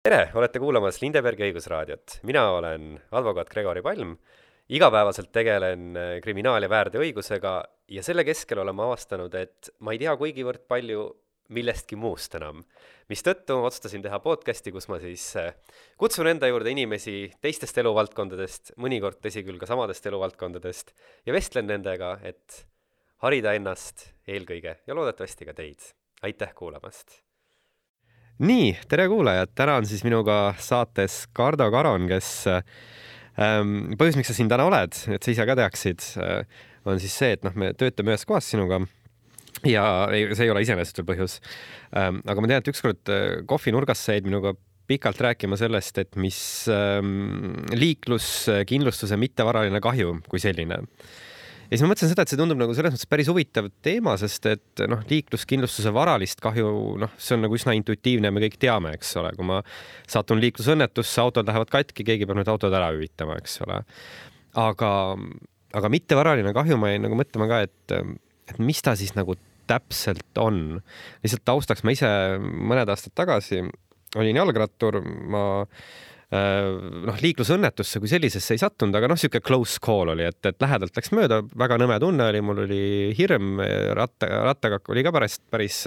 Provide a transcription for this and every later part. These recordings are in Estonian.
tere, olete kuulamas Lindebergi õigusraadiot. mina olen advokaat Gregori Palm, igapäevaselt tegelen äh, kriminaal- ja väärteoõigusega ja selle keskel olen ma avastanud, et ma ei tea kuigivõrd palju millestki muust enam. mistõttu otsustasin teha podcasti, kus ma siis äh, kutsun enda juurde inimesi teistest eluvaldkondadest, mõnikord tõsi küll ka samadest eluvaldkondadest, ja vestlen nendega, et harida ennast eelkõige ja loodetavasti ka teid. aitäh kuulamast! Nii, tere kuulajad, täna on siis minuga saates Kardo Karon, kes ähm, põhjus, miks sa siin täna oled, et sa ise ka teaksid äh,, on siis see, et noh, me töötame ühes kohas sinuga ja ei, see ei ole iseenesest veel põhjus ähm,. aga ma tean, et ükskord äh, kohvinurgas sa jäid minuga pikalt rääkima sellest, et mis ähm, liikluskindlustuse mittevaraline kahju kui selline ja siis ma mõtlesin seda, et see tundub nagu selles mõttes päris huvitav teema, sest et noh, liikluskindlustuse varalist kahju, noh, see on nagu üsna intuitiivne me kõik teame, eks ole, kui ma satun liiklusõnnetusse, autod lähevad katki, keegi peab need autod ära hüvitama, eks ole. aga, aga mittevaraline kahju, ma jäin nagu mõtlema ka, et, et mis ta siis nagu täpselt on. lihtsalt taustaks, ma ise mõned aastad tagasi olin jalgrattur, ma Äh, noh, liiklusõnnetusse kui sellisesse ei sattunud, aga noh, niisugune close call oli, et, et lähedalt läks mööda, väga nõme tunne oli, mul oli hirm, ratta, rattaga oli ka päris, päris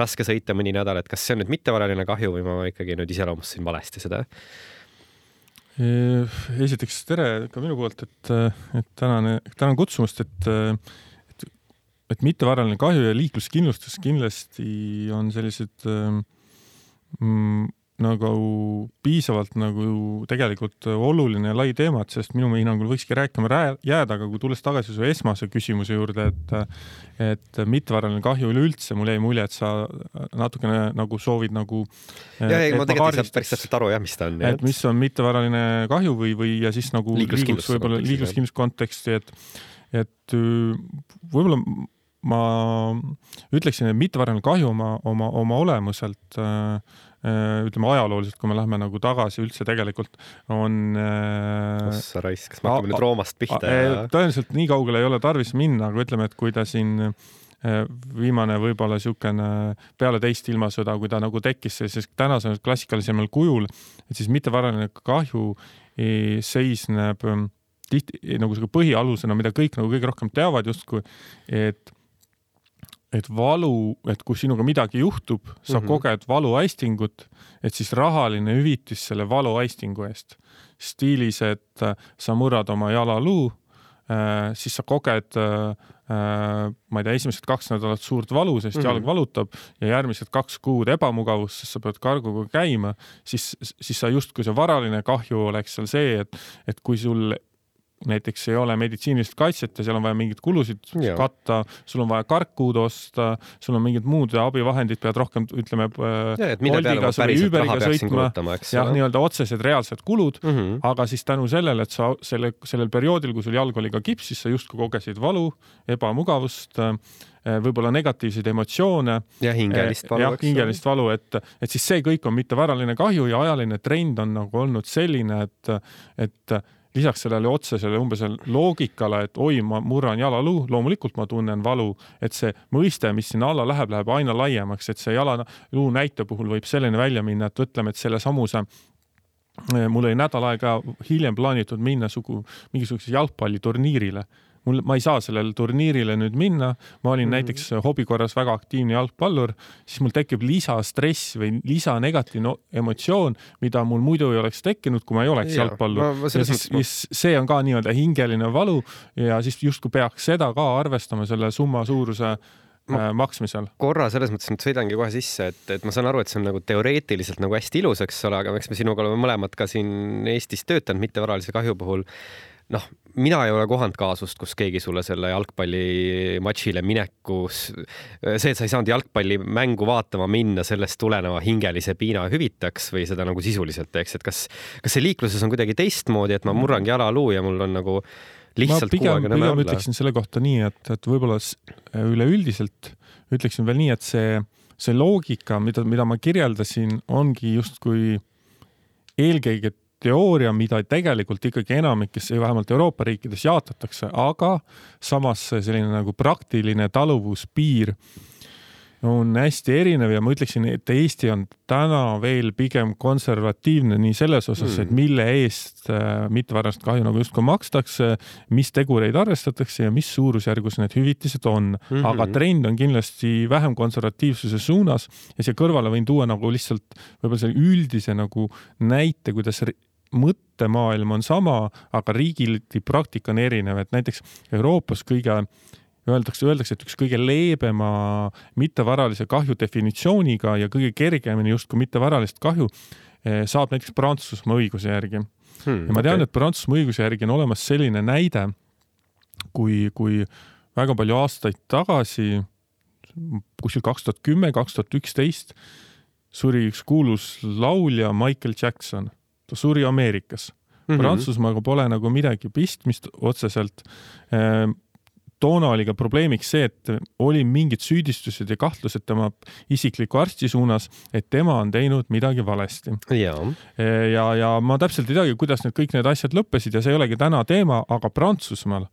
raske sõita mõni nädal, et kas see on nüüd mittevaraline kahju või ma ikkagi nüüd iseloomustasin valesti seda? esiteks tere ka minu poolt, et, et tänane, tänan kutsumast, et, et, et mittevaraline kahju ja liikluskindlustus kindlasti on sellised mm, nagu piisavalt nagu tegelikult oluline ja lai teema, et sellest minu hinnangul võikski rääkima jääda, aga kui tulles tagasi su esmase küsimuse juurde, et et mittevaraline kahju üleüldse, mul jäi mulje, et sa natukene nagu soovid nagu ja, ei, ma tegelikult ei saa päris täpselt aru jah, mis ta on. et mis on mittevaraline kahju või, või ja siis nagu liiklus võib-olla liikluskindluse konteksti, et et võib-olla ma ütleksin, et mittevaraline kahju oma, oma, oma olemuselt äh, Äh, ütleme ajalooliselt, kui me lähme nagu tagasi üldse tegelikult on. oh sa raisk, kas me hakkame nüüd Roomast pihta tõenäoliselt nii kaugele ei ole tarvis minna, aga ütleme, et kui ta siin äh, viimane võib-olla niisugune peale teist ilmasõda, kui ta nagu tekkis sellises tänasel klassikalisemal kujul, et siis mittevaraline kahju seisneb ähm, tihti nagu sihuke põhialusena, mida kõik nagu kõige rohkem teavad justkui, et et valu, et kui sinuga midagi juhtub, sa mm -hmm. koged valuaistingut, et siis rahaline hüvitis selle valuaistingu eest. stiilis, et äh, sa murrad oma jalaluu, äh, siis sa koged, äh, ma ei tea, esimesed kaks nädalat suurt valu, sest mm -hmm. jalg valutab ja järgmised kaks kuud ebamugavust, sest sa pead karguga käima, siis, siis sa justkui see varaline kahju oleks seal see, et, et kui sul näiteks ei ole meditsiinilist kaitset ja seal on vaja mingeid kulusid ja. katta, sul on vaja karkud osta, sul on mingid muud abivahendid, pead rohkem, ütleme. Sõitma, jah, nii-öelda otsesed reaalsed kulud mm, -hmm. aga siis tänu sellele, et sa selle, sellel perioodil, kui sul jalg oli ka kipsis, sa justkui kogesid valu, ebamugavust äh, võib-olla negatiivseid emotsioone. ja hingelist valu. jah, hingelist valu, et, et siis see kõik on mittevaraline kahju ja ajaline trend on nagu olnud selline, et, et lisaks sellele otsesele umbes loogikale, et oi, ma murran jalaluu, loomulikult ma tunnen valu, et see mõiste, mis sinna alla läheb, läheb aina laiemaks, et see jalaluu näite puhul võib selleni välja minna, et ütleme, et selle samuse mul oli nädal aega hiljem plaanitud minna sugu mingisugusele jalgpalliturniirile mul, ma ei saa sellele turniirile nüüd minna, ma olin mm -hmm. näiteks hobi korras väga aktiivne jalgpallur, siis mul tekib lisastress või lisanegatiivne emotsioon, mida mul muidu ei oleks tekkinud, kui ma ei oleks ja, jalgpallur. ja siis, siis see on ka nii-öelda hingeline valu ja siis justkui peaks seda ka arvestama selle summa suuruse ma äh, maksmisel. korra selles mõttes nüüd sõidangi kohe sisse, et, et ma saan aru, et see on nagu teoreetiliselt nagu hästi ilus, eks ole, aga eks me sinuga oleme mõlemad ka siin Eestis töötanud mittevaralise kahju puhul noh, mina ei ole kohanud kaasust, kus keegi sulle selle jalgpallimatšile minekus, see, et sa ei saanud jalgpallimängu vaatama minna, sellest tuleneva hingelise piina hüvitaks või seda nagu sisuliselt teeks, et kas, kas see liikluses on kuidagi teistmoodi, et ma murrangi jalaluu ja mul on nagu lihtsalt ma pigem, pigem ütleksin selle kohta nii, et, et võib-olla üleüldiselt ütleksin veel nii, et see, see loogika, mida, mida ma kirjeldasin, ongi justkui eelkõige teooria, mida tegelikult ikkagi enamikes, vähemalt Euroopa riikides jaotatakse, aga samas selline nagu praktiline taluvuspiir on hästi erinev ja ma ütleksin, et Eesti on täna veel pigem konservatiivne nii selles osas mm., et mille eest äh, mittevarast kahju nagu justkui makstakse, mis tegureid arvestatakse ja mis suurusjärgus need hüvitised on mm. -hmm. aga trend on kindlasti vähem konservatiivsuse suunas ja siia kõrvale võin tuua nagu lihtsalt võib-olla selle üldise nagu näite, kuidas mõttemaailm on sama, aga riigiti praktika on erinev, et näiteks Euroopas kõige öeldakse, öeldakse, et üks kõige leebema mittevaralise kahju definitsiooniga ja kõige kergemini justkui mittevaralist kahju eh, saab näiteks Prantsusmaa õiguse järgi hmm,. ja ma tean okay., et Prantsusmaa õiguse järgi on olemas selline näide, kui, kui väga palju aastaid tagasi, kuskil kaks tuhat kümme, kaks tuhat üksteist, suri üks kuulus laulja Michael Jackson. Ta suri Ameerikas mm -hmm. Prantsusmaaga pole nagu midagi pistmist otseselt. Eh, toona oli ka probleemiks see, et oli mingid süüdistused ja kahtlused tema isikliku arsti suunas, et tema on teinud midagi valesti. ja, ja, ja ma täpselt ei teagi, kuidas need kõik need asjad lõppesid ja see ei olegi täna teema, aga Prantsusmaal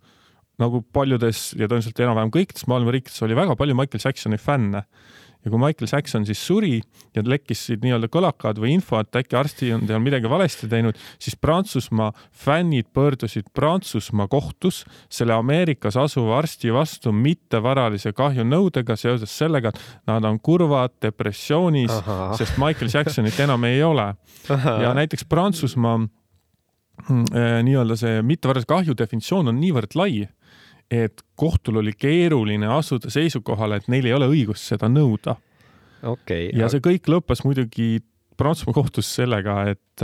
nagu paljudes ja tõenäoliselt enam-vähem kõikides maailma riikides oli väga palju Michael Jacksoni fänne ja kui Michael Jackson siis suri ja lekkisid nii-öelda kõlakad või info, et äkki arsti on tal midagi valesti teinud, siis Prantsusmaa fännid pöördusid Prantsusmaa kohtus selle Ameerikas asuva arsti vastu mittevaralise kahju nõudega seoses sellega, et nad on kurvad, depressioonis, sest Michael Jacksonit enam ei ole. ja näiteks Prantsusmaa mm, eh, nii-öelda see mittevaralise kahju definitsioon on niivõrd lai et kohtul oli keeruline asuda seisukohale, et neil ei ole õigust seda nõuda okay,. ja see kõik lõppes muidugi Prantsusmaa kohtus sellega, et,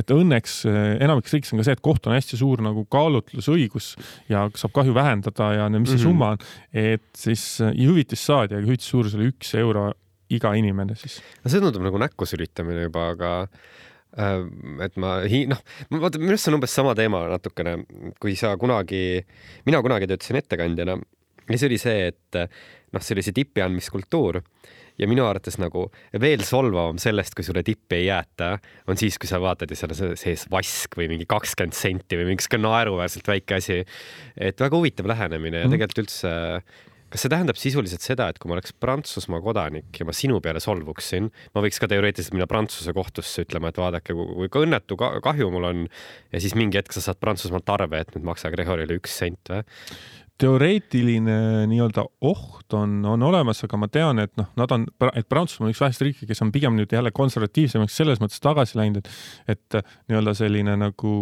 et õnneks enamikes riikides on ka see, et kohtul on hästi suur nagu kaalutlusõigus ja saab kahju vähendada ja mis see mm -hmm. summa on, et siis hüvitist saadi, aga hüvitise suurus oli üks euro iga inimene siis. no see tundub nagu näkku sülitamine juba, aga et ma, noh, vaata minu arust see on umbes sama teema natukene, kui sa kunagi, mina kunagi töötasin ettekandjana ja see oli see, et noh, see oli see tipi andmiskultuur ja minu arvates nagu veel solvavam sellest, kui sulle tippi ei jäeta, on siis, kui sa vaatad ja seal on sees vask või mingi kakskümmend senti või mingi sihuke naeruväärselt väike asi. et väga huvitav lähenemine ja mhm. tegelikult üldse kas see tähendab sisuliselt seda, et kui ma oleks Prantsusmaa kodanik ja ma sinu peale solvuksin, ma võiks ka teoreetiliselt minna Prantsuse kohtusse ütlema, et vaadake, kui õnnetu kahju mul on ja siis mingi hetk sa saad Prantsusmaalt arve, et nüüd maksa Gregorile üks sent või? teoreetiline nii-öelda oht on, on olemas, aga ma tean, et noh, nad on, et Prantsusmaa on üks väheseid riike, kes on pigem nüüd jälle konservatiivsemaks selles mõttes tagasi läinud, et, et nii-öelda selline nagu,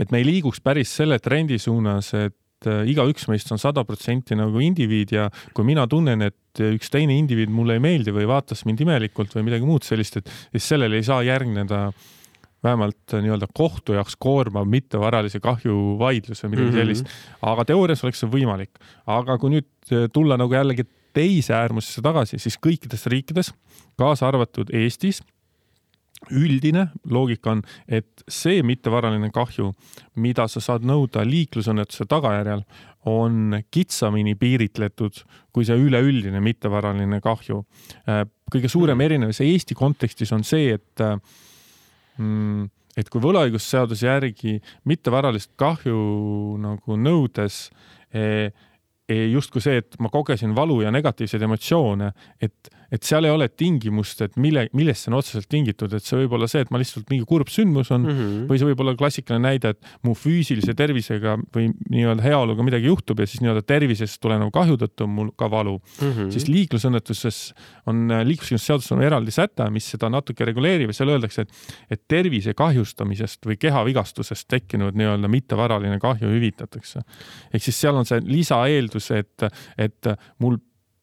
et me ei liiguks päris selle trendi suunas, et et äh, igaüks meist on sada protsenti nagu indiviid ja kui mina tunnen, et üks teine indiviid mulle ei meeldi või vaatas mind imelikult või midagi muud sellist, et siis sellele ei saa järgneda vähemalt äh, nii-öelda kohtu jaoks koormav mittevaralise kahju vaidlus või midagi mm -hmm. sellist. aga teoorias oleks see võimalik. aga kui nüüd äh, tulla nagu jällegi teise äärmusesse tagasi, siis kõikides riikides, kaasa arvatud Eestis üldine loogika on, et see mittevaraline kahju, mida sa saad nõuda liiklusõnnetuse tagajärjel, on kitsamini piiritletud kui see üleüldine mittevaraline kahju. Äh, kõige suurem mm. erinevus Eesti kontekstis on see, et äh, mm, et kui võlaõigusseaduse järgi mittevaralist kahju nagu nõudes eh, eh, justkui see, et ma kogesin valu ja negatiivseid emotsioone, et et seal ei ole tingimust, et mille, millest see on otseselt tingitud, et see võib olla see, et ma lihtsalt mingi kurb sündmus on mm -hmm. või see võib olla klassikaline näide, et mu füüsilise tervisega või nii-öelda heaoluga midagi juhtub ja siis nii-öelda tervisest tulenev kahju tõttu on mul ka valu mm. -hmm. siis liiklusõnnetuses on, liikluskindlustusseaduses on eraldi säte, mis seda natuke reguleerib ja seal öeldakse, et, et tervise kahjustamisest või kehavigastusest tekkinud nii-öelda mittevaraline kahju hüvitatakse. ehk siis seal on see lisaeeldus, et, et mul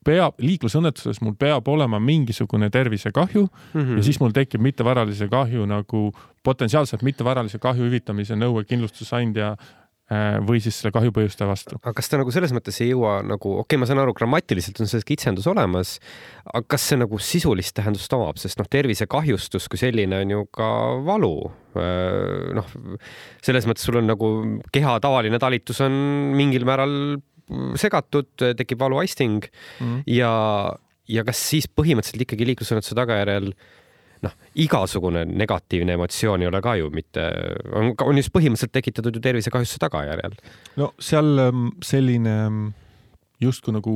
peab, liiklusõnnetuses mul peab olema mingisugune tervisekahju mm -hmm. ja siis mul tekib mittevaralise kahju nagu potentsiaalselt mittevaralise kahju hüvitamise nõue kindlustusandja äh, või siis selle kahju põhjustaja vastu. aga kas ta nagu selles mõttes ei jõua nagu, okei okay,, ma saan aru, grammatiliselt on see kitsendus olemas, aga kas see nagu sisulist tähendust omab, sest noh, tervisekahjustus kui selline on ju ka valu. Äh, noh, selles mõttes sul on nagu keha tavaline talitus on mingil määral segatud, tekib valuaisting mm. ja, ja kas siis põhimõtteliselt ikkagi liiklusõnnetuse tagajärjel noh, igasugune negatiivne emotsioon ei ole ka ju mitte, on, on just põhimõtteliselt tekitatud ju tervisekahjustuse tagajärjel. no seal ähm, selline ähm, justkui nagu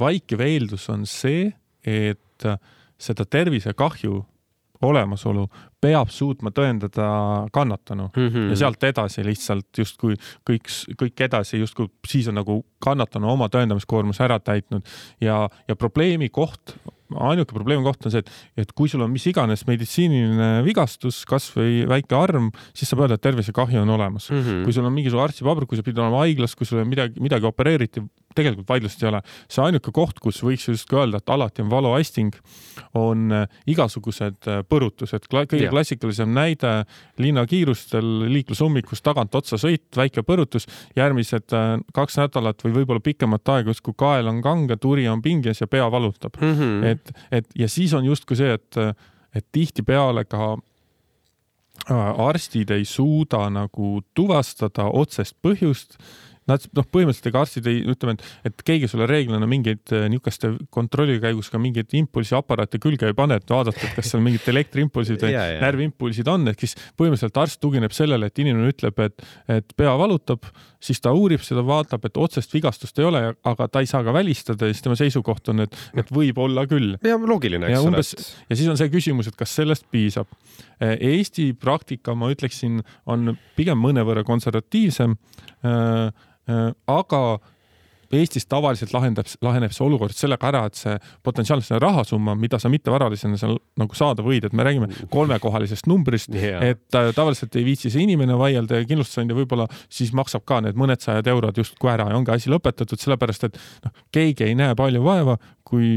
vaikiv eeldus on see, et seda tervisekahju olemasolu peab suutma tõendada kannatanu mm -hmm. ja sealt edasi lihtsalt justkui kõik, kõik edasi justkui siis on nagu kannatanu oma tõendamiskoormuse ära täitnud ja, ja probleemi koht ainuke probleemi koht on see, et, et kui sul on mis iganes meditsiiniline vigastus, kasvõi väike arm, siis saab öelda, et tervisekahju on olemas mm. -hmm. kui sul on mingisugune arstipaber, kui sa pidid olema haiglas, kui sul midagi, midagi opereeriti, tegelikult vaidlust ei ole. see ainuke koht, kus võiks justkui öelda, et alati on valuaisting, on äh, igasugused äh, põrutused. kõige klassikalisem näide linnakiirustel liiklusummikus tagant otsa sõit, väike põrutus, järgmised äh, kaks nädalat või võib-olla pikemat aega justkui kael on kange, turi on pinges ja pea valutab mm. -hmm. et et, et ja siis on justkui see, et, et tihtipeale ka äh, arstid ei suuda nagu tuvastada otsest põhjust nad noh, põhimõtteliselt ega arstid ei, ütleme, et, et keegi sulle reeglina mingeid äh, niisuguste kontrolli käigus ka mingeid impulsiaparaate külge ei pane, et vaadata, et kas seal mingid elektriimpulsid või närviimpulsid on, ehk siis põhimõtteliselt arst tugineb sellele, et inimene ütleb, et, et pea valutab, siis ta uurib seda, vaatab, et otsest vigastust ei ole, aga ta ei saa ka välistada ja siis tema seisukoht on, et, et võib-olla küll. ja loogiline, eks ole. ja siis on see küsimus, et kas sellest piisab. Eesti praktika, ma ütleksin, on pigem mõnevõrra konservatiivsem aga Eestis tavaliselt lahendab, laheneb see olukord sellega ära, et see potentsiaalselt see rahasumma, mida sa mittevaralisena seal nagu saada võid, et me räägime kolmekohalisest numbrist yeah., et äh, tavaliselt ei viitsi see inimene vaielda ja kindlustusandja võib-olla siis maksab ka need mõned sajad eurod justkui ära ja ongi asi lõpetatud, sellepärast et noh, keegi ei näe palju vaeva, kui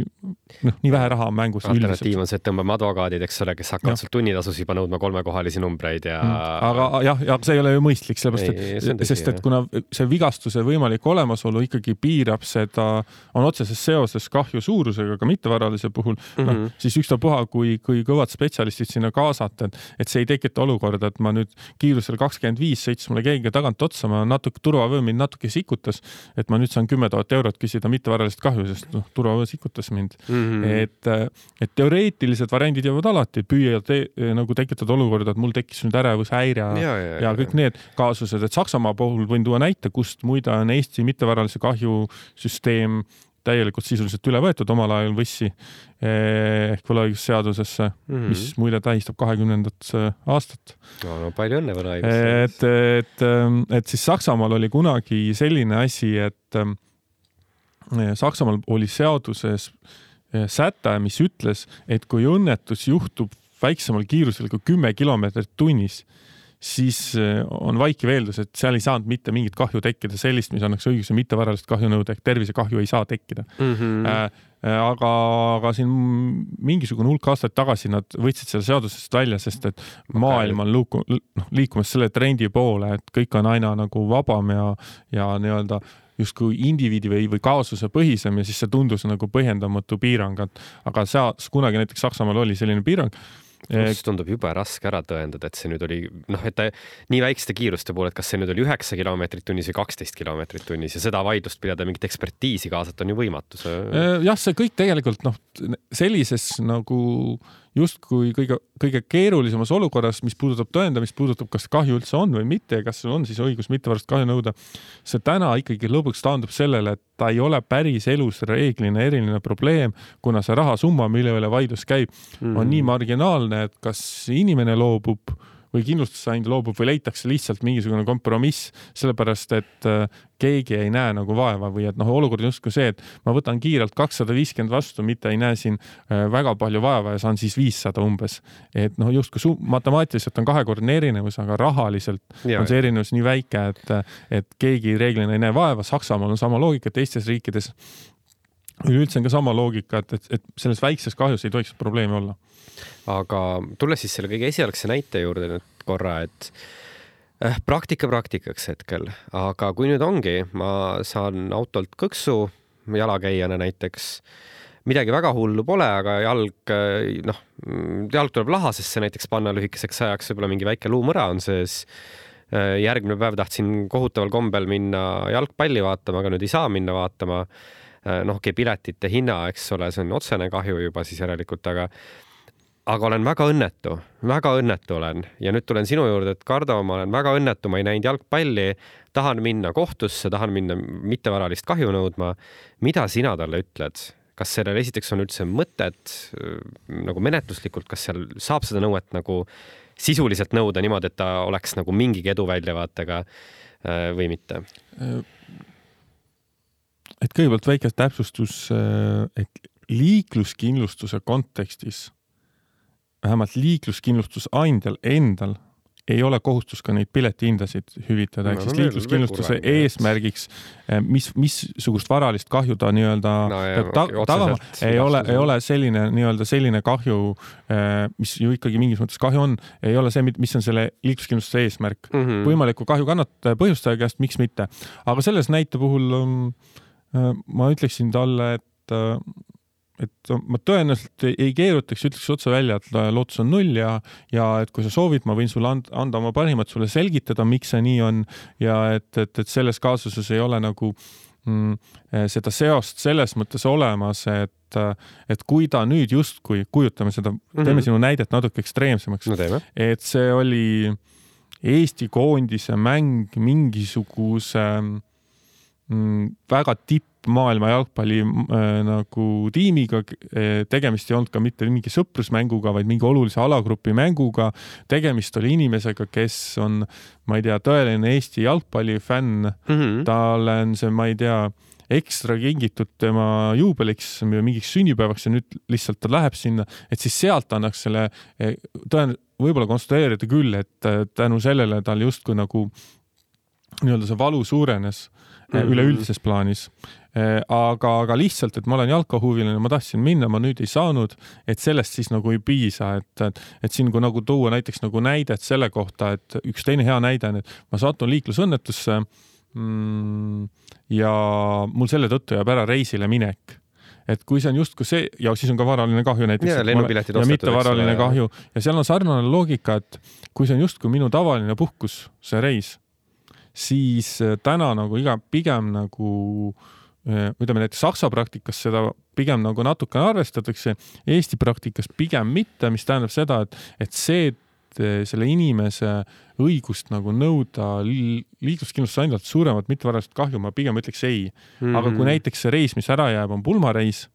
noh, nii vähe raha on mängus. alternatiiv on see, et tõmbame advokaadid, eks ole, kes hakkavad sealt tunnitasusid juba nõudma kolmekohalisi numbreid ja mm.. aga jah, ja see ei ole ju mõistlik, sellepärast et, sest et kuna see vigastuse võimalik olemasolu ikkagi piirab seda, on otseses seoses kahju suurusega ka mittevaralise puhul mm, -hmm. noh mhm. siis ükstapuha, kui, kui kõvad spetsialistid sinna kaasata, et, et see ei tekita olukorda, et ma nüüd kiirusel kakskümmend viis sõitis mulle keegi tagant otsa, ma natuke, turvavöö mind natuke sikutas, et ma nüüd saan kümme tuhat eurot küsida mittevaralist kahju, sest noh, turvavöö sikutas mind mm. -hmm. et, et teoreetilised variandid jäävad alati, püüa te, nagu tekitada olukorda, et mul tekkis nüüd ärevushäire ja, ja, ja, ja kõik need kaasused, et Saksamaa puhul võin tuua näite, kust muide on Eesti mittevaralise kahju süsteem täielikult sisuliselt üle võetud omal ajal võssi ehk võlaõigusseadusesse mm, -hmm. mis muide tähistab kahekümnendat aastat no,. no palju õnne võlaõigusseadus. et, et, et siis Saksamaal oli kunagi selline asi, et Saksamaal oli seaduses säte, mis ütles, et kui õnnetus juhtub väiksemal kiirusel kui kümme kilomeetrit tunnis, siis on vaikiv eeldus, et seal ei saanud mitte mingit kahju tekkida, sellist, mis annaks õiguse mittevaralist kahju nõuda ehk tervisekahju ei saa tekkida mm. -hmm. aga, aga siin mingisugune hulk aastaid tagasi nad võtsid selle seadusest välja, sest et maailm on luuku, noh, liikumas selle trendi poole, et kõik on aina nagu vabam ja, ja nii-öelda justkui indiviidi või, või kaasuse põhisem ja siis see tundus nagu põhjendamatu piirang, et aga seal kunagi näiteks Saksamaal oli selline piirang pluss tundub jube raske ära tõendada, et see nüüd oli noh, et nii väikeste kiiruste puhul, et kas see nüüd oli üheksa kilomeetrit tunnis või kaksteist kilomeetrit tunnis ja seda vaidlust pidada, mingit ekspertiisi kaasata on ju võimatu. jah, see kõik tegelikult noh, sellises nagu justkui kõige, kõige keerulisemas olukorras, mis puudutab tõendamist, puudutab, kas kahju üldse on või mitte ja kas sul on siis õigus mittevarast kahju nõuda. see täna ikkagi lõpuks taandub sellele, et ta ei ole päris elus reeglina eriline probleem, kuna see rahasumma, mille üle vaidlus käib mm, -hmm. on nii marginaalne, et kas inimene loobub või kindlustusandja loobub või leitakse lihtsalt mingisugune kompromiss, sellepärast et äh, keegi ei näe nagu vaeva või et noh, olukord on justkui see, et ma võtan kiirelt kakssada viiskümmend vastu, mitte ei näe siin äh, väga palju vaeva ja saan siis viissada umbes. et noh, justkui matemaatiliselt on kahekordne erinevus, aga rahaliselt ja, on see erinevus nii väike, et, et keegi reeglina ei näe vaeva. Saksamaal on sama loogika, teistes riikides üleüldse on ka sama loogika, et, et, et selles väikses kahjus ei tohiks probleemi olla. aga tulles siis selle kõige esialgse näite juurde nüüd korra, et äh, praktika praktikaks hetkel, aga kui nüüd ongi, ma saan autolt kõksu jalakäijana näiteks, midagi väga hullu pole, aga jalg, äh, noh, jalg tuleb lahasesse näiteks panna lühikeseks ajaks, võib-olla mingi väike luumõra on sees. Äh, järgmine päev tahtsin kohutaval kombel minna jalgpalli vaatama, aga nüüd ei saa minna vaatama noh, okei okay,, piletite hinna, eks ole, see on otsene kahju juba siis järelikult, aga aga olen väga õnnetu, väga õnnetu olen ja nüüd tulen sinu juurde, et Kardo, ma olen väga õnnetu, ma ei näinud jalgpalli, tahan minna kohtusse, tahan minna mittevaralist kahju nõudma. mida sina talle ütled, kas sellel esiteks on üldse mõtet äh, nagu menetluslikult, kas seal saab seda nõuet nagu sisuliselt nõuda niimoodi, et ta oleks nagu mingigi eduväljavaatega äh, või mitte? Et kõigepealt väike täpsustus, et liikluskindlustuse kontekstis vähemalt liikluskindlustusandjal endal ei ole kohustus ka neid piletihindasid hüvitada, ehk no, siis no, liikluskindlustuse eesmärgiks, eh, mis, missugust varalist kahju ta nii-öelda no, peab ta, tagama, ei ole, ei ole selline nii-öelda selline kahju, eh, mis ju ikkagi mingis mõttes kahju on, ei ole see, mis on selle liikluskindlustuse eesmärk mm. -hmm. võimaliku kahju kannataja põhjustaja käest, miks mitte. aga selles näite puhul um, ma ütleksin talle, et uh, et ma tõenäoliselt ei, keerutaks, ütleks otse välja, et lootus on null ja, ja et kui sa soovid, ma võin sulle anda, anda oma parimat, sulle selgitada, miks see nii on ja et, et, et selles kaasuses ei ole nagu mm, seda seost selles mõttes olemas, et, et kui ta nüüd justkui, kujutame seda mm, -hmm. teeme sinu näidet natuke ekstreemsemaks no,, et see oli Eesti koondise mäng mingisuguse mm, väga tipp maailma jalgpalli äh, nagu tiimiga. Äh, tegemist ei olnud ka mitte mingi sõprusmänguga, vaid mingi olulise alagrupi mänguga. tegemist oli inimesega, kes on, ma ei tea, tõeline Eesti jalgpallifänn mm. -hmm. talle on see, ma ei tea ekstra kingitud tema juubeliks, mingiks sünnipäevaks ja nüüd lihtsalt ta läheb sinna, et siis sealt annaks selle äh, tõen-, võib-olla konstrueerida küll, et tänu sellele tal justkui nagu nii-öelda see valu suurenes mm -hmm. üleüldises plaanis. Äh, aga, aga lihtsalt, et ma olen jalkahuviline, ma tahtsin minna, ma nüüd ei saanud, et sellest siis nagu ei piisa, et, et, siin kui nagu tuua näiteks nagu näidet selle kohta, et üks teine hea näide on, et ma satun liiklusõnnetusse mm, ja mul selle tõttu jääb ära reisile minek et kui see on justkui see ja siis on ka varaline kahju näiteks. ja lennupiletid ostetud. ja mittevaraline kahju ja seal on sarnane loogika, et kui see on justkui minu tavaline puhkus, see reis, siis täna nagu iga, pigem nagu äh, ütleme näiteks Saksa praktikas seda pigem nagu natukene arvestatakse, Eesti praktikas pigem mitte, mis tähendab seda, et, et see, et eh, selle inimese õigust nagu nõuda liikluskindlustusandjalt suuremat mittevaralist kahju, ma pigem ütleks ei mm. -hmm. aga kui mhm. näiteks see reis, mis ära jääb, on pulmareis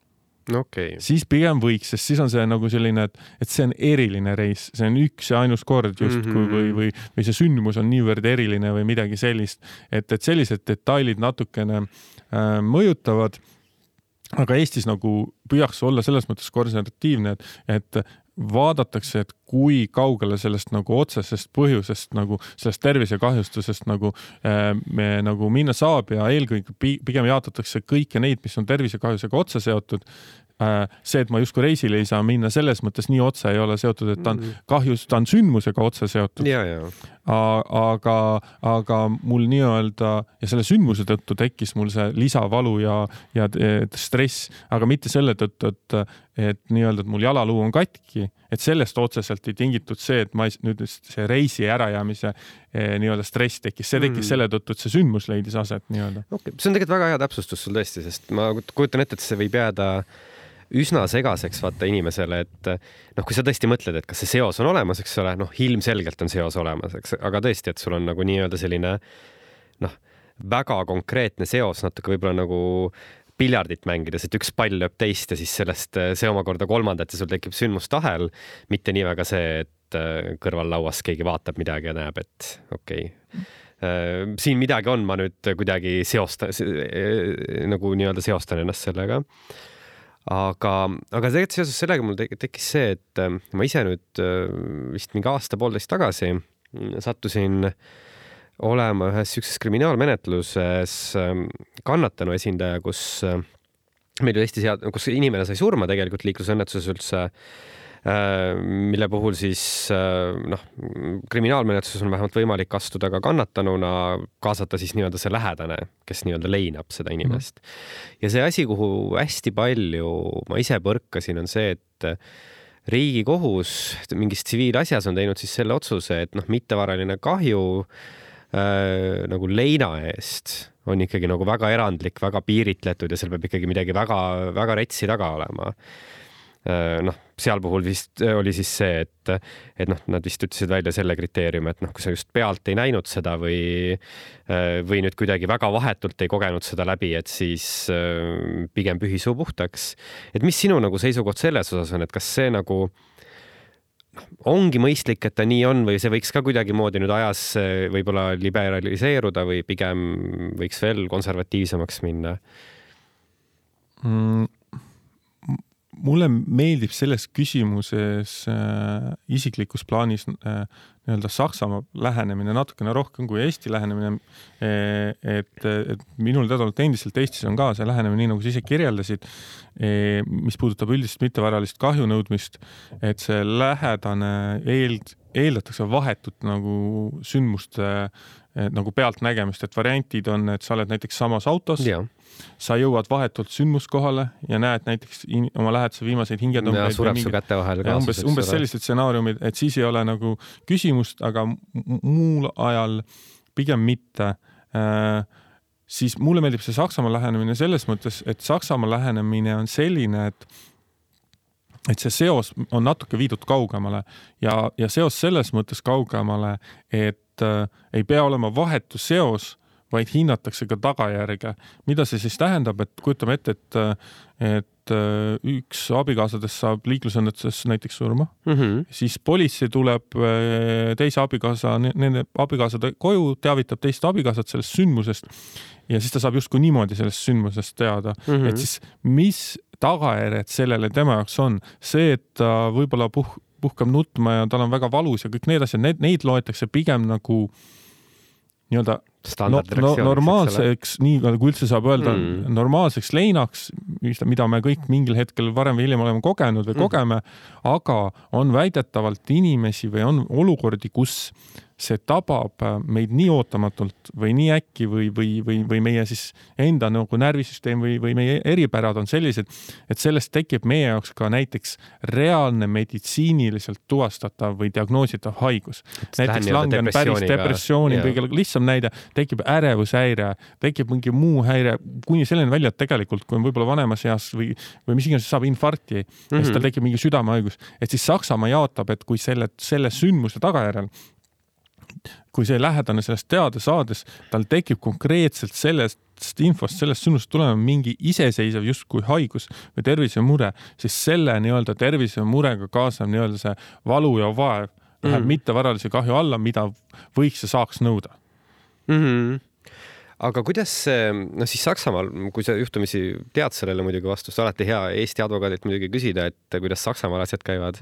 okay., siis pigem võiks, sest siis on see nagu selline, et, et see on eriline reis, see on üks ja ainus kord justkui mm -hmm. või, või, või see sündmus on niivõrd eriline või midagi sellist, et, et sellised detailid natukene äh, mõjutavad aga Eestis nagu püüaks olla selles mõttes konservatiivne, et, et vaadatakse, et kui kaugele sellest nagu otsesest põhjusest nagu sellest tervisekahjustusest nagu äh, me nagu minna saab ja eelkõige pigem jaotatakse kõiki neid, mis on tervisekahjusega otse seotud Äh, see, et ma justkui reisile ei saa minna, selles mõttes nii otse ei ole seotud, et ta on mm. kahjus, ta on sündmusega otse seotud. Aga, aga mul nii-öelda ja selle sündmuse tõttu tekkis mul see lisavalu ja, ja stress, aga mitte selle tõttu, et, et nii-öelda, et mul jalaluu on katki, et sellest otseselt ei tingitud see, et ma ei, nüüd see reisi ärajäämise eh, nii-öelda stress tekkis, see tekkis mm. selle tõttu, et see sündmus leidis aset nii-öelda. okei okay., see on tegelikult väga hea täpsustus sul tõesti, sest ma kujutan ette, et see võib jääda üsna segaseks vaata inimesele, et noh, kui sa tõesti mõtled, et kas see seos on olemas, eks ole, noh, ilmselgelt on seos olemas, eks, aga tõesti, et sul on nagu nii-öelda selline noh, väga konkreetne seos natuke võib-olla nagu piljardit mängides, et üks pall lööb teist ja siis sellest see omakorda kolmandat ja sul tekib sündmustahel, mitte nii väga see, et äh, kõrvallauas keegi vaatab midagi ja näeb, et okei. Okay äh, siin midagi on, ma nüüd kuidagi seostan, nagu nii-öelda seostan ennast sellega aga, aga tegelikult seoses sellega mul tekkis see, et äh, ma ise nüüd äh, vist mingi aasta-poolteist tagasi sattusin olema ühes siukses kriminaalmenetluses ähm, kannatanu esindaja, kus äh, meil oli Eesti sead-, kus inimene sai surma tegelikult liiklusõnnetuses üldse mille puhul siis äh, noh, kriminaalmenetluses on vähemalt võimalik astuda ka kannatanuna, kaasata siis nii-öelda see lähedane, kes nii-öelda leinab seda inimest mm. ja see asi, kuhu hästi palju ma ise põrkasin, on see, et riigikohus mingis tsiviilasjas on teinud siis selle otsuse, et noh, mittevaraline kahju äh, nagu leina eest on ikkagi nagu väga erandlik, väga piiritletud ja seal peab ikkagi midagi väga-väga retsi taga olema noh, seal puhul vist oli siis see, et, et noh, nad vist ütlesid välja selle kriteeriumi, et noh, kui sa just pealt ei näinud seda või, või nüüd kuidagi väga vahetult ei kogenud seda läbi, et siis pigem pühi suu puhtaks. et mis sinu nagu seisukoht selles osas on, et kas see nagu noh, ongi mõistlik, et ta nii on või see võiks ka kuidagimoodi nüüd ajas võib-olla liberaliseeruda või pigem võiks veel konservatiivsemaks minna mm.? Mulle meeldib selles küsimuses äh, isiklikus plaanis äh, nii-öelda Saksamaa lähenemine natukene rohkem kui Eesti lähenemine e,. et, et minul teadaolevalt endiselt Eestis on ka see lähenemine, nii nagu sa ise kirjeldasid e,, mis puudutab üldist mittevaralist kahju nõudmist, et see lähedane eel-, eeldatakse vahetut nagu sündmuste nagu pealtnägemist, et variantid on, et sa oled näiteks samas autos yeah sa jõuad vahetult sündmuskohale ja näed näiteks oma lähedase viimaseid hingetõmbeid. sureb su käte vahel kaasas. umbes, umbes sellised stsenaariumid, et siis ei ole nagu küsimust, aga muul ajal pigem mitte äh, siis mulle meeldib see Saksamaa lähenemine selles mõttes, et Saksamaa lähenemine on selline, et et see seos on natuke viidud kaugemale ja, ja seos selles mõttes kaugemale, et äh, ei pea olema vahetu seos vaid hinnatakse ka tagajärge. mida see siis tähendab, et kujutame ette, et, et äh, üks abikaasadest saab liiklusõnnetuses näiteks surma mm, -hmm. siis politsei tuleb äh, teise abikaasa, nende abikaasade koju, teavitab teist abikaasat sellest sündmusest ja siis ta saab justkui niimoodi sellest sündmusest teada mm, -hmm. et siis mis tagajärjed sellele tema jaoks on, see, et ta võib-olla puh-, puhkab nutma ja tal on väga valus ja kõik need asjad, need, neid loetakse pigem nagu nii-öelda no, no, normaalseks, nii nagu üldse saab öelda mm., normaalseks leinaks, mida me kõik mingil hetkel varem või hiljem oleme kogenud või mm. kogeme, aga on väidetavalt inimesi või on olukordi, kus see tabab äh, meid nii ootamatult või nii äkki või, või, või, või meie siis enda nagu närvisüsteem või, või meie eripärad on sellised, et sellest tekib meie jaoks ka näiteks reaalne meditsiiniliselt tuvastatav või diagnoositav haigus. näiteks langen päris depressiooni, kõige lihtsam näide, tekib ärevushäire, tekib mingi muu häire, kuni selleni välja, et tegelikult kui on võib-olla vanemas eas või, või mis iganes, saab infarkti mm -hmm. ja siis tal mhm. tekib mingi südamehaigus, et siis Saksamaa jaotab, et kui selle, selle sündmuse tagajärjel kui see lähedane sellest teada saades, tal tekib konkreetselt sellest infost, sellest sündmusest tulenevalt mingi iseseisev justkui haigus või tervisemure, siis selle nii-öelda tervisemurega kaasnev nii-öelda see valu ja vaev läheb mm. mittevaralise kahju alla, mida võiks ja saaks nõuda mm. -hmm aga kuidas noh siis Saksamaal, kui sa juhtumisi tead sellele muidugi vastust, alati hea Eesti advokaadilt muidugi küsida, et kuidas Saksamaal asjad käivad.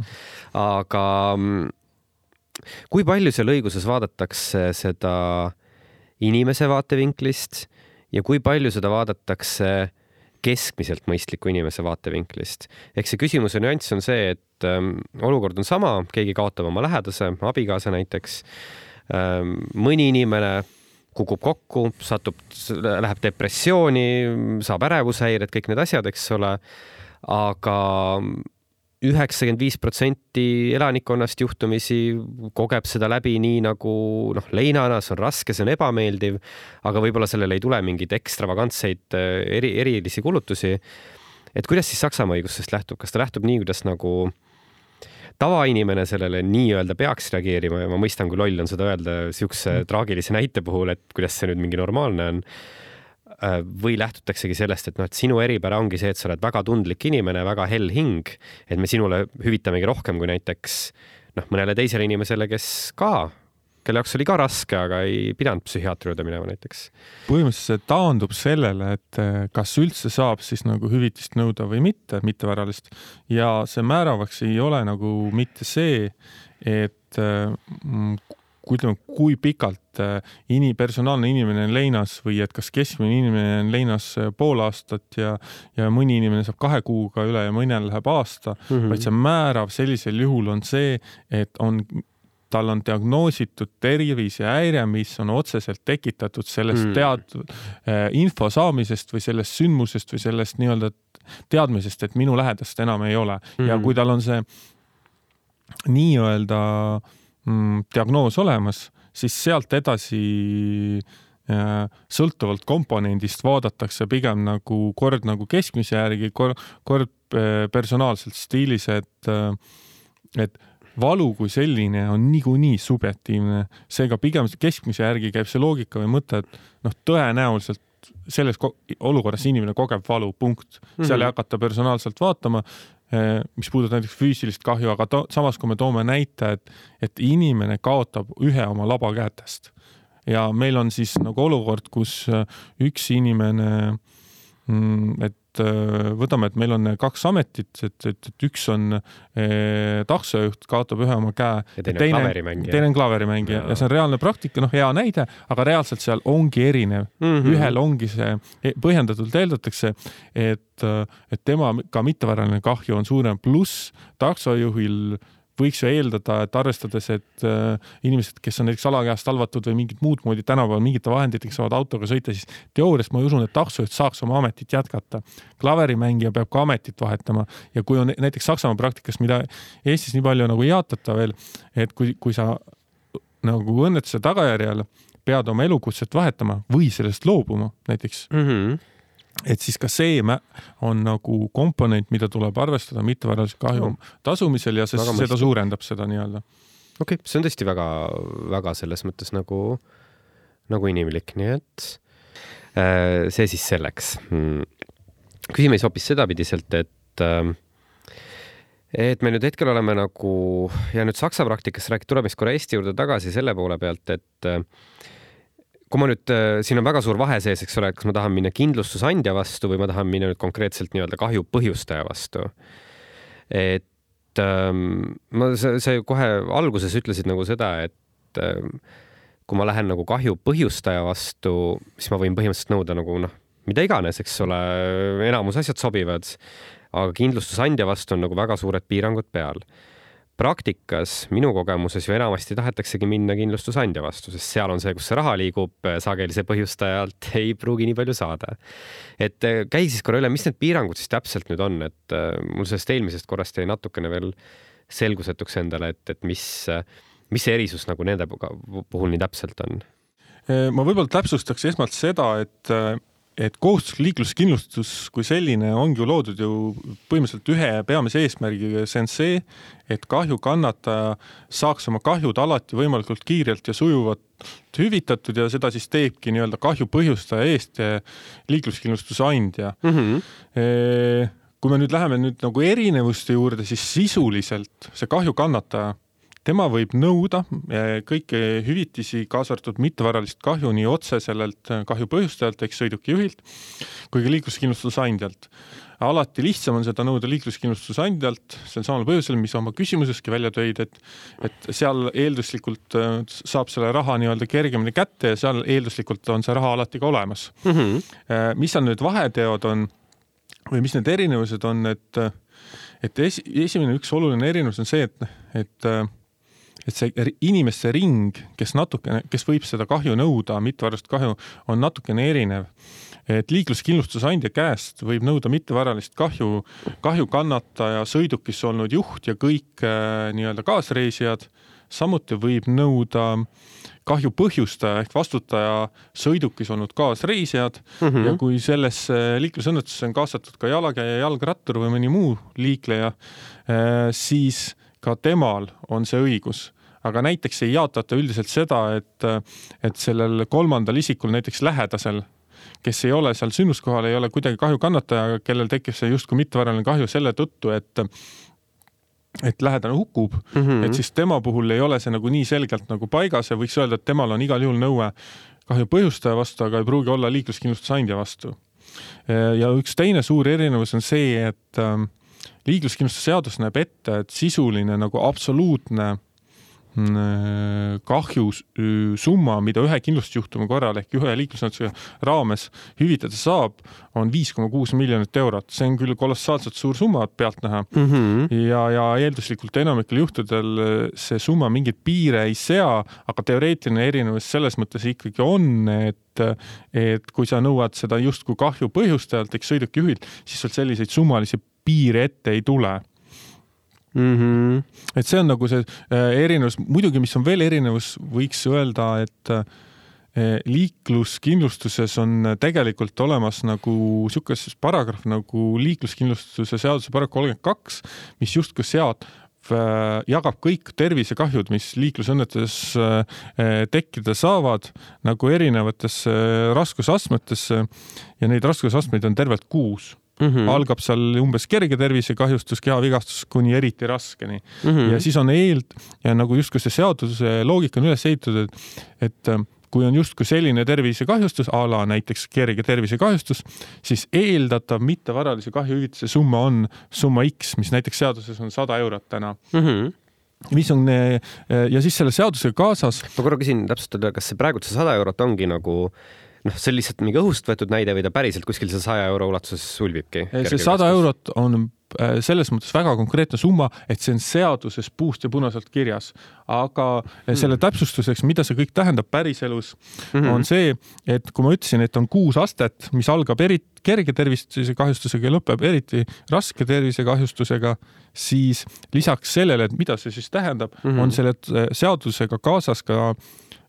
aga kui palju seal õiguses vaadatakse seda inimese vaatevinklist ja kui palju seda vaadatakse keskmiselt mõistliku inimese vaatevinklist. ehk see küsimuse nüanss on see, et ähm, olukord on sama, keegi kaotab oma lähedase, abikaasa näiteks ähm,. mõni inimene kukub kokku, satub, läheb depressiooni, saab ärevushäired, kõik need asjad, eks ole. aga üheksakümmend viis protsenti elanikkonnast juhtumisi kogeb seda läbi nii nagu noh, leinana, see on raske, see on ebameeldiv, aga võib-olla sellele ei tule mingeid ekstravagantseid äh, eri, erilisi kulutusi. et kuidas siis Saksamaa õigusest lähtub, kas ta lähtub nii, kuidas nagu tavainimene sellele nii-öelda peaks reageerima? Ja ma mõistan, kui loll on seda öelda siukse traagilise näite puhul, et kuidas see nüüd mingi normaalne on või lähtutaksegi sellest, et noh, et sinu eripära ongi see, et sa oled väga tundlik inimene, väga hell hing, et me sinule hüvitamegi rohkem kui näiteks noh, mõnele teisele inimesele, kes ka, kelle jaoks oli ka raske, aga ei pidanud psühhiaatri juurde minema näiteks. põhimõtteliselt see taandub sellele, et äh, kas üldse saab siis nagu hüvitist nõuda või mitte, mittevaralist ja see määravaks ei ole nagu mitte see, et äh, ütleme, kui pikalt äh, ini-, personaalne inimene on leinas või et kas keskmine inimene on leinas äh, pool aastat ja, ja mõni inimene saab kahe kuuga üle ja mõnel läheb aasta mm, -hmm. vaid see määrav sellisel juhul on see, et on tal on diagnoositud tervisehäire, mis on otseselt tekitatud sellest mm. teatud äh, info saamisest või sellest sündmusest või sellest nii-öelda teadmisest, et minu lähedast enam ei ole mm. ja kui tal on see nii-öelda äh, diagnoos olemas, siis sealt edasi sõltuvalt komponendist vaadatakse pigem nagu kord nagu keskmise järgi, kord, kord personaalselt stiilis, et, et valu kui selline on niikuinii subjektiivne, seega pigem keskmise järgi käib see loogika või mõte, et noh, tõenäoliselt selles olukorras inimene kogeb valu, punkt. seal mm -hmm. ei hakata personaalselt vaatama, eh, mis puudutab näiteks füüsilist kahju, aga to, samas, kui me toome näite, et, et inimene kaotab ühe oma laba kätest ja meil on siis nagu olukord, kus eh, üks inimene, mm, et et äh, võtame, et meil on kaks ametit, et, et, et üks on eh, taksojuht, kaotab ühe oma käe. ja teine, teine on klaverimängija. teine on klaverimängija ja. see on reaalne praktika, noh, hea näide, aga reaalselt seal ongi erinev mm. -hmm. ühel ongi see, e, põhjendatult eeldatakse, et, et tema ka mittevaraline kahju on suurem, pluss taksojuhil võiks ju eeldada, et arvestades, et äh, inimesed, kes on näiteks alakäest halvatud või mingit muud moodi tänapäeval mingite vahenditega saavad autoga sõita, siis teoorias ma usun, et taksojuht saaks oma ametit jätkata. klaverimängija peab ka ametit vahetama ja kui on näiteks Saksamaa praktikas, mida Eestis nii palju nagu ei jaatata veel, et kui, kui sa nagu õnnetuse tagajärjel pead oma elukutset vahetama või sellest loobuma näiteks mm. -hmm et siis ka see on nagu komponent, mida tuleb arvestada mittevaralise kahju no. tasumisel ja see, seda suurendab seda nii-öelda. okei okay,, see on tõesti väga-väga selles mõttes nagu, nagu inimlik, nii et äh, see siis selleks hmm.. küsime siis hoopis sedapidiselt, et äh, et me nüüd hetkel oleme nagu ja nüüd Saksa praktikasse rääkida, tuleme siis korra Eesti juurde tagasi selle poole pealt, et äh, kui ma nüüd, äh, siin on väga suur vahe sees, eks ole, kas ma tahan minna kindlustusandja vastu või ma tahan minna nüüd konkreetselt nii-öelda kahju põhjustaja vastu. et ähm, ma, see kohe alguses ütlesid nagu seda, et ähm, kui ma lähen nagu kahju põhjustaja vastu, siis ma võin põhimõtteliselt nõuda nagu noh, mida iganes, eks ole, enamus asjad sobivad, aga kindlustusandja vastu on nagu väga suured piirangud peal praktikas minu kogemuses ju enamasti tahetaksegi minna kindlustusandja vastu, sest seal on see, kus see raha liigub, sageli see põhjustajalt ei pruugi nii palju saada. et äh, käi siis korra üle, mis need piirangud siis täpselt nüüd on, et äh, mul sellest eelmisest korrast jäi natukene veel selgusetuks endale, et, et mis, mis see erisus nagu nende puhul nii täpselt on? ma võib-olla täpsustaks esmalt seda, et et kohustuslik liikluskindlustus kui selline ongi ju loodud ju põhimõtteliselt ühe peamise eesmärgiga, see on see, et kahju kannataja saaks oma kahjud alati võimalikult kiirelt ja sujuvalt hüvitatud ja seda siis teebki nii-öelda kahju põhjustaja eest liikluskindlustuse andja mm. -hmm. kui me nüüd läheme nüüd nagu erinevuste juurde, siis sisuliselt see kahju kannataja tema võib nõuda eh, kõiki hüvitisi, kaasa arvatud mittevaralist kahju nii otse sellelt eh, kahju põhjustajalt ehk sõidukijuhilt kui ka liikluskindlustusandjalt. alati lihtsam on seda nõuda liikluskindlustusandjalt sel samal põhjusel, mis oma küsimuseski välja tõid, et et seal eelduslikult eh, saab selle raha nii-öelda kergemini kätte ja seal eelduslikult on see raha alati ka olemas mm. -hmm. mis seal nüüd vaheteod on või mis need erinevused on, et et esi, esimene üks oluline erinevus on see, et, et et see inimeste ring, kes natukene, kes võib seda kahju nõuda, mittevaralist kahju, on natukene erinev. et liikluskindlustusandja käest võib nõuda mittevaralist kahju, kahju kannataja sõidukis olnud juht ja kõik äh, nii-öelda kaasreisijad. samuti võib nõuda kahju põhjustaja ehk vastutaja sõidukis olnud kaasreisijad mm -hmm. ja kui sellesse liiklusõnnetusse on kaasatud ka jalakäija, jalgrattur või mõni muu liikleja, äh, siis ka temal on see õigus aga näiteks ei jaotata üldiselt seda, et, et sellel kolmandal isikul, näiteks lähedasel, kes ei ole seal sündmuskohal, ei ole kuidagi kahju kannataja, kellel tekib see justkui mittevaraline kahju selle tõttu, et et lähedane hukkub mm, -hmm. et siis tema puhul ei ole see nagu nii selgelt nagu paigas ja võiks öelda, et temal on igal juhul nõue kahju põhjustaja vastu, aga ei pruugi olla liikluskindlustusandja vastu. ja üks teine suur erinevus on see, et ähm, liikluskindlustusseadus näeb ette, et sisuline nagu absoluutne Mm, kahjusumma, mida ühe kindlustusjuhtumi korral ehk ühe liiklusõnnetuse raames hüvitada saab, on viis koma kuus miljonit eurot. see on küll kolossaalselt suur summa pealtnäha mm -hmm. ja, ja eelduslikult enamikel juhtudel see summa mingeid piire ei sea, aga teoreetiline erinevus selles mõttes ikkagi on, et et kui sa nõuad seda justkui kahju põhjustajalt ehk sõidukijuhilt, siis sealt selliseid summalisi piire ette ei tule mm. -hmm. et see on nagu see äh, erinevus, muidugi, mis on veel erinevus, võiks öelda, et liikluskindlustuses on tegelikult olemas nagu niisugune paragrahv nagu liikluskindlustuse seaduse paragrahv kolmkümmend kaks, mis justkui seab Äh, jagab kõik tervisekahjud, mis liiklusõnnetuses äh, tekkida saavad, nagu erinevatesse raskusastmetesse ja neid raskusastmeid on tervelt kuus Mm -hmm. algab seal umbes kerge tervisekahjustus, kehavigastus kuni eriti raskeni mm. -hmm. ja siis on eeld ja nagu justkui see seaduse loogika on üles ehitatud, et, et kui on justkui selline tervisekahjustus a la näiteks kerge tervisekahjustus, siis eeldatav mittevaralise kahjuhüvitise summa on summa X, mis näiteks seaduses on sada eurot täna mm. -hmm mis on ja siis selle seadusega kaasas. ma korra küsin täpsustada, kas see praegu see sada eurot ongi nagu noh, see on lihtsalt mingi õhust võetud näide või ta päriselt kuskil see saja euro ulatuses ulbibki? see sada eurot on Äh, selles mõttes väga konkreetne summa, et see on seaduses puust ja punaselt kirjas, aga mm. selle täpsustuseks, mida see kõik tähendab päriselus mm, -hmm. on see, et kui ma ütlesin, et on kuus astet, mis algab eriti kerge tervisekahjustusega ja lõpeb eriti raske tervisekahjustusega, siis lisaks sellele, et mida see siis tähendab mm, -hmm. on selle seadusega kaasas ka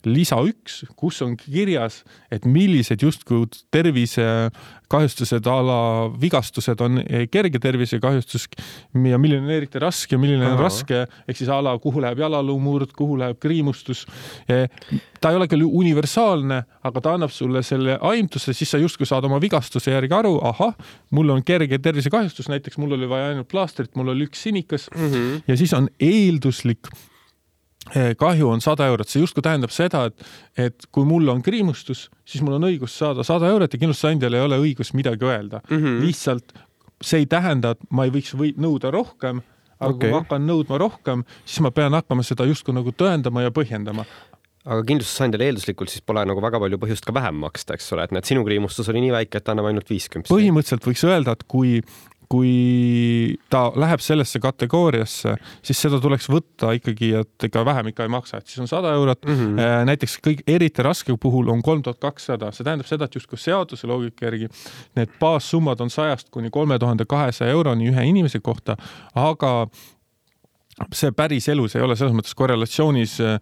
lisa üks, kus on kirjas, et millised justkui tervisekahjustused a la vigastused on kerge tervisekahjustus ja milline on eriti raske, milline on Aha. raske, ehk siis a la kuhu läheb jalaluumurd, kuhu läheb kriimustus. ta ei ole küll universaalne, aga ta annab sulle selle aimduse, siis sa justkui saad oma vigastuse järgi aru, ahah, mul on kerge tervisekahjustus, näiteks mul oli vaja ainult plaastrit, mul oli üks sinikas mm -hmm. ja siis on eelduslik Eh, kahju on sada eurot, see justkui tähendab seda, et, et kui mul on kriimustus, siis mul on õigus saada sada eurot ja kindlustusandjal ei ole õigust midagi öelda mm. -hmm. lihtsalt see ei tähenda, et ma ei võiks või nõuda rohkem, aga okay. kui ma hakkan nõudma rohkem, siis ma pean hakkama seda justkui nagu tõendama ja põhjendama aga kindlustusandjal eelduslikult siis pole nagu väga palju põhjust ka vähem maksta, eks ole, et näed, sinu kriimustus oli nii väike, et annab ainult viiskümmend. põhimõtteliselt võiks öelda, et kui kui ta läheb sellesse kategooriasse, siis seda tuleks võtta ikkagi, et ega vähem ikka ei maksa, et siis on sada eurot mm. -hmm. näiteks kõik eriti raske puhul on kolm tuhat kakssada, see tähendab seda, et justkui seaduse loogika järgi need baassummad on sajast kuni kolme tuhande kahesaja euroni ühe inimese kohta, aga see päriselus ei ole selles mõttes korrelatsioonis eh,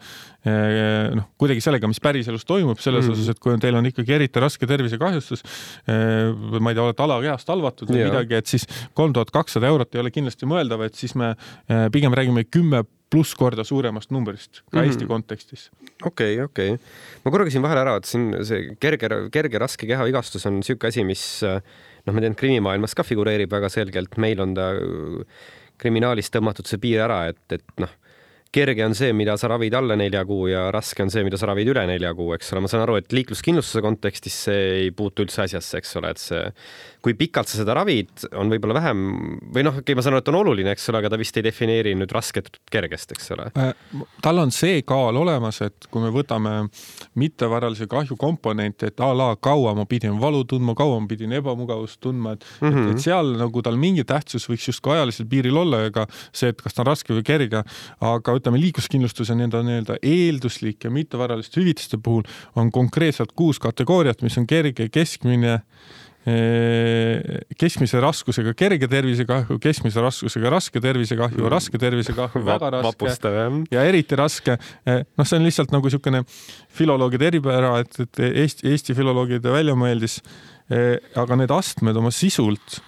eh, noh, kuidagi sellega, mis päriselus toimub, selles mm. osas, et kui teil on ikkagi eriti raske tervisekahjustus, eh, ma ei tea, olete alakehast halvatud või midagi, et siis kolm tuhat kakssada eurot ei ole kindlasti mõeldav, et siis me pigem räägime kümme pluss korda suuremast numbrist ka mm -hmm. Eesti kontekstis. okei okay,, okei okay.. ma korra küsin vahele ära, et siin see kerge, kerge raske kehavigastus on niisugune asi, mis noh, ma tean, krimimaailmas ka figureerib väga selgelt, meil on ta kriminaalis tõmmatud see piir ära, et, et noh, kerge on see, mida sa ravid alla nelja kuu ja raske on see, mida sa ravid üle nelja kuu, eks ole, ma saan aru, et liikluskindlustuse kontekstis see ei puutu üldse asjasse, eks ole, et see kui pikalt sa seda ravid, on võib-olla vähem või noh, okei okay,, ma saan aru, et on oluline, eks ole, aga ta vist ei defineeri nüüd rasket kergest, eks ole äh,. tal on see kaal olemas, et kui me võtame mittevaralise kahju komponente, et a la kaua ma pidin valu tundma, kaua ma pidin ebamugavust tundma, et mm, -hmm. et, et seal nagu tal mingi tähtsus võiks justkui ajalisel piiril olla, ega see, et kas ta on raske või kerge, aga ütleme, liikluskindlustuse nii-öelda nii-öelda eelduslik ja mittevaraliste hüvitiste puhul on konkreetselt kuus kategooriat, mis on kerge, keskmine keskmise raskusega kerge tervisekahju, keskmise raskusega raske tervisekahju mm., raske tervisekahju, väga raske ja eriti raske. noh, see on lihtsalt nagu niisugune filoloogide eripära, et, et Eesti, Eesti filoloogide väljamõeldis. aga need astmed oma sisult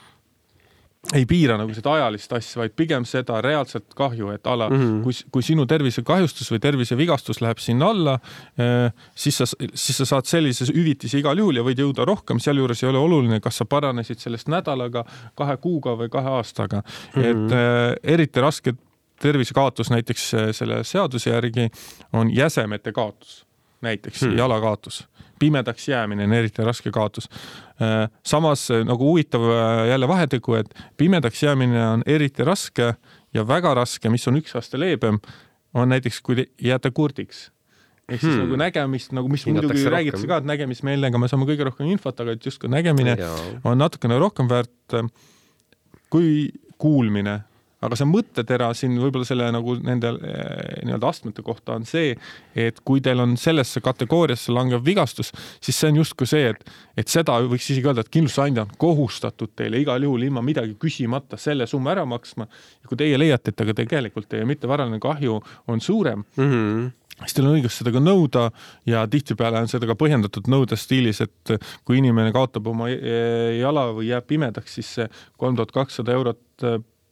ei piira nagu seda ajalist asja, vaid pigem seda reaalset kahju, et ala mm, -hmm. kui, kui sinu tervisekahjustus või tervisevigastus läheb sinna alla, eh, siis sa, siis sa saad sellise hüvitise igal juhul ja võid jõuda rohkem, sealjuures ei ole oluline, kas sa paranesid sellest nädalaga, kahe kuuga või kahe aastaga mm. -hmm. et äh, eriti raske tervisekaotus näiteks eh, selle seaduse järgi on jäsemete kaotus, näiteks mm -hmm. jalakaotus pimedaks jäämine on eriti raske kaotus. Äh, samas äh, nagu huvitav äh, jälle vahetegu, et pimedaks jäämine on eriti raske ja väga raske, mis on üks aste leebem, on näiteks, kui jääte kurdiks ehk siis hmm. nagu nägemist nagu, mis Hinnatakse muidugi räägitakse ka, et nägemismeelega me saame kõige rohkem infot, aga et justkui nägemine ja. on natukene rohkem väärt kui kuulmine aga see mõttetera siin võib-olla selle nagu nende eh, nii-öelda astmete kohta on see, et kui teil on sellesse kategooriasse langev vigastus, siis see on justkui see, et, et seda võiks isegi öelda, et kindlustusandja on kohustatud teile igal juhul ilma midagi küsimata selle summa ära maksma. ja kui teie leiate, et aga tegelikult teie mittevaraline kahju on suurem mm, -hmm siis teil on õigus seda ka nõuda ja tihtipeale on seda ka põhjendatud nõude stiilis, et kui inimene kaotab oma jala või jääb pimedaks, siis see kolm tuhat kakssada eurot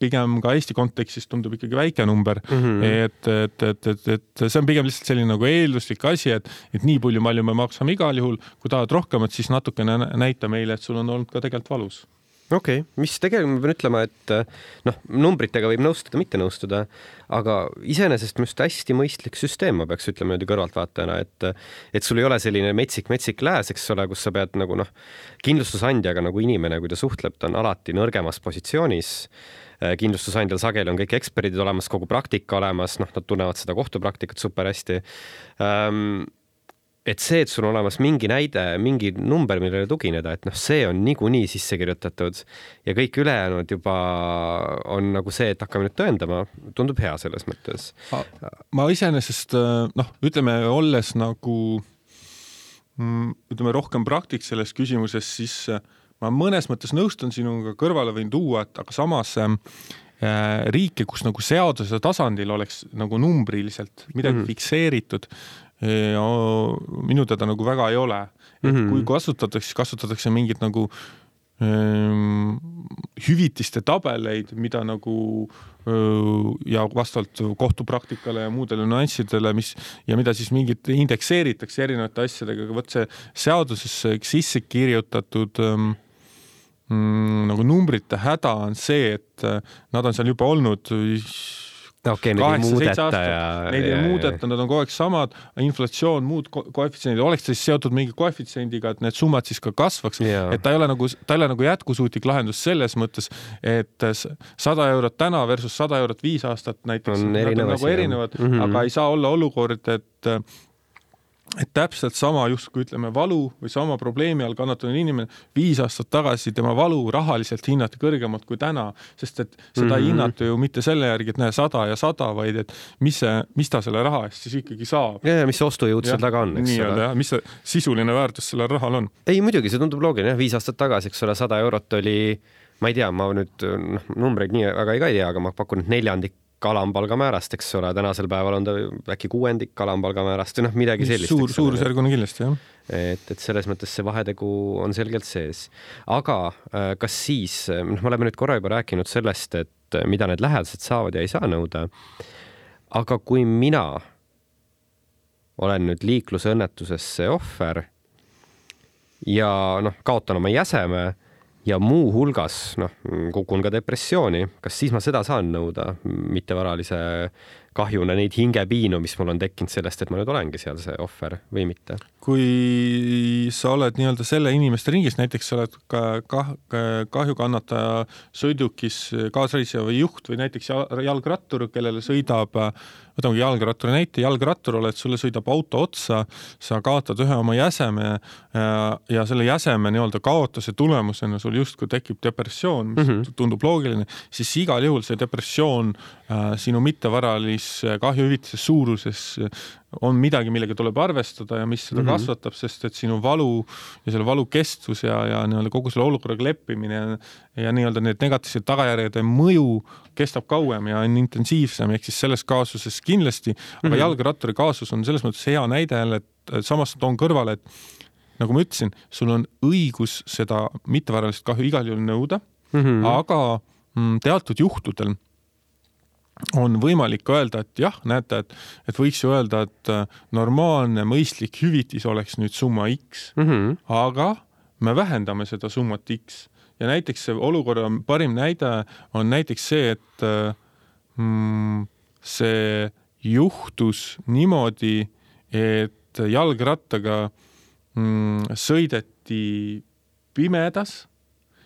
pigem ka Eesti kontekstis tundub ikkagi väike number mm. -hmm. et, et, et, et, et see on pigem lihtsalt selline nagu eelduslik asi, et, et nii palju, palju me maksame igal juhul, kui tahad rohkemat, siis natukene näita meile, et sul on olnud ka tegelikult valus okei okay., mis tegelikult ma pean ütlema, et noh, numbritega võib nõustuda, mitte nõustuda, aga iseenesest minu arust hästi mõistlik süsteem, ma peaks ütlema niimoodi kõrvaltvaatajana, et et sul ei ole selline metsik-metsik lääs, eks ole, kus sa pead nagu noh, kindlustusandjaga nagu inimene, kui ta suhtleb, ta on alati nõrgemas positsioonis Äh, kindlustusandjal sageli on kõik eksperdid olemas, kogu praktika olemas, noh, nad tunnevad seda kohtupraktikat super hästi. Et see, et sul on olemas mingi näide, mingi number, millele tugineda, et noh, see on niikuinii sisse kirjutatud ja kõik ülejäänud juba on nagu see, et hakkame nüüd tõendama, tundub hea selles mõttes. ma iseenesest äh, noh, ütleme, olles nagu mm, ütleme rohkem praktik selles küsimuses, siis äh, ma mõnes mõttes nõustun sinuga, kõrvale võin tuua, et aga samas äh, riike, kus nagu seaduse tasandil oleks nagu numbriliselt midagi mm -hmm. fikseeritud, minu teada nagu väga ei ole. et mm -hmm. kui kasutatakse, kasutatakse mingit nagu ähm, hüvitiste tabeleid, mida nagu ja vastavalt kohtupraktikale ja muudele nüanssidele, mis ja mida siis mingit indekseeritakse erinevate asjadega, aga vot see seadusesse sisse kirjutatud ähm, mm, nagu numbrite häda on see, et äh, nad on seal juba olnud okei okay,, neid ei muudeta ja. Neid ei muudeta, nad on kogu aeg samad, inflatsioon, muud koefitsiendid, oleks siis seotud mingi koefitsiendiga, et need summad siis ka kasvaks, et ta ei ole nagu, ta ei ole nagu jätkusuutlik lahendus selles mõttes, et sada eurot täna versus sada eurot viis aastat näiteks. on erinev asi. nagu erinevad mm, -hmm. aga ei saa olla olukord, et et täpselt sama justkui ütleme valu või sama probleemi all kannatanud inimene viis aastat tagasi tema valu rahaliselt hinnati kõrgemalt kui täna, sest et seda mm -hmm. ei mhm. hinnata ju mitte selle järgi, et näe sada ja sada, vaid et mis see, mis ta selle raha eest siis ikkagi saab. ja, ja mis ostujõud seal taga on, eks ole. jah, mis see sisuline väärtus sellel rahal on. ei muidugi, see tundub loogiline jah, viis aastat tagasi, eks ole, sada eurot oli ma ei tea, ma nüüd noh, numbreid nii väga ei ka ei tea, aga ma pakun, et neljandik alampalga määrast, eks ole, tänasel päeval on ta äkki kuuendik alampalga määrast või noh, midagi sellist. suur, suurusjärguna kindlasti, jah. et, et selles mõttes see vahetegu on selgelt sees. aga äh, kas siis, noh, me oleme nüüd korra juba rääkinud sellest, et äh, mida need lähedased saavad ja ei saa nõuda. aga kui mina olen nüüd liiklusõnnetusesse ohver ja noh, kaotan oma jäseme ja muuhulgas noh, kukun ka depressiooni, kas siis ma seda saan nõuda mittevaralise kahjuna neid hingepiinu, mis mul on tekkinud sellest, et ma nüüd olengi seal see ohver või mitte? Kui sa oled nii-öelda selle inimeste ringis, näiteks sa oled ka kah, kahjukannataja sõidukis kaasreisija või juht või näiteks jalgrattur, kellele sõidab võtamegi jalgratturi näite, jalgrattur oled, sulle sõidab auto otsa, sa kaotad ühe oma jäseme ja, ja selle jäseme nii-öelda kaotuse tulemusena sul justkui tekib depressioon, mis mm -hmm. tundub loogiline, siis igal juhul see depressioon äh, sinu mittevaralise kahjuhüvitise suuruses on midagi, millega tuleb arvestada ja mis seda mm -hmm. kasvatab, sest et sinu valu ja selle valu kestvus ja, ja nii-öelda kogu selle olukorraga leppimine ja, ja nii-öelda need negatiivsed tagajärjede mõju kestab kauem ja on intensiivsem, ehk siis selles kaasuses kindlasti, aga mm -hmm. jalgratturi kaasus on selles mõttes hea näide jälle, et samas toon kõrvale, et nagu ma ütlesin, sul on õigus seda mittevaralist kahju igal juhul nõuda mm, -hmm. aga teatud juhtudel on võimalik öelda, et jah, näete, et, et võiks ju öelda, et äh, normaalne mõistlik hüvitis oleks nüüd summa X mm, -hmm. aga me vähendame seda summat X ja näiteks see olukorra parim näide on näiteks see, et äh, mm, see juhtus niimoodi, et jalgrattaga mm, sõideti pimedas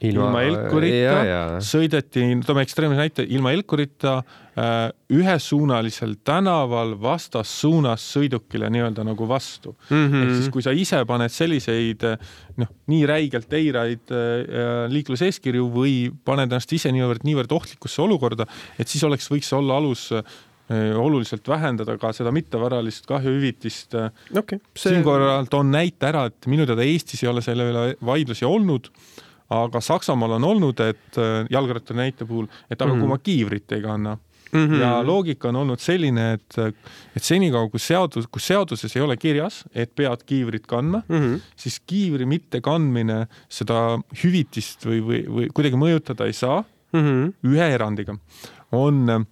ilma, ilma Elkurita, sõideti, toome ekstreemse näite, ilma Elkurita äh, ühesuunalisel tänaval vastassuunas sõidukile nii-öelda nagu vastu mm. -hmm. ehk siis, kui sa ise paned selliseid noh, nii räigelt eiraid äh, liikluseeskirju või paned ennast ise niivõrd, niivõrd ohtlikusse olukorda, et siis oleks, võiks olla alus äh, oluliselt vähendada ka seda mittevaralist kahjuhüvitist okay,. See... siinkohal toon näite ära, et minu teada Eestis ei ole selle üle vaidlusi olnud aga Saksamaal on olnud, et äh, jalgratturi näite puhul, et aga mm kui mhm. ma kiivrit ei kanna, mm. -hmm. ja loogika on olnud selline, et, et senikaua, kui seadus, kus seaduses ei ole kirjas, et pead kiivrit kandma mm, -hmm. siis kiivri mittekandmine seda hüvitist või, või, või kuidagi mõjutada ei saa mm. -hmm. ühe erandiga on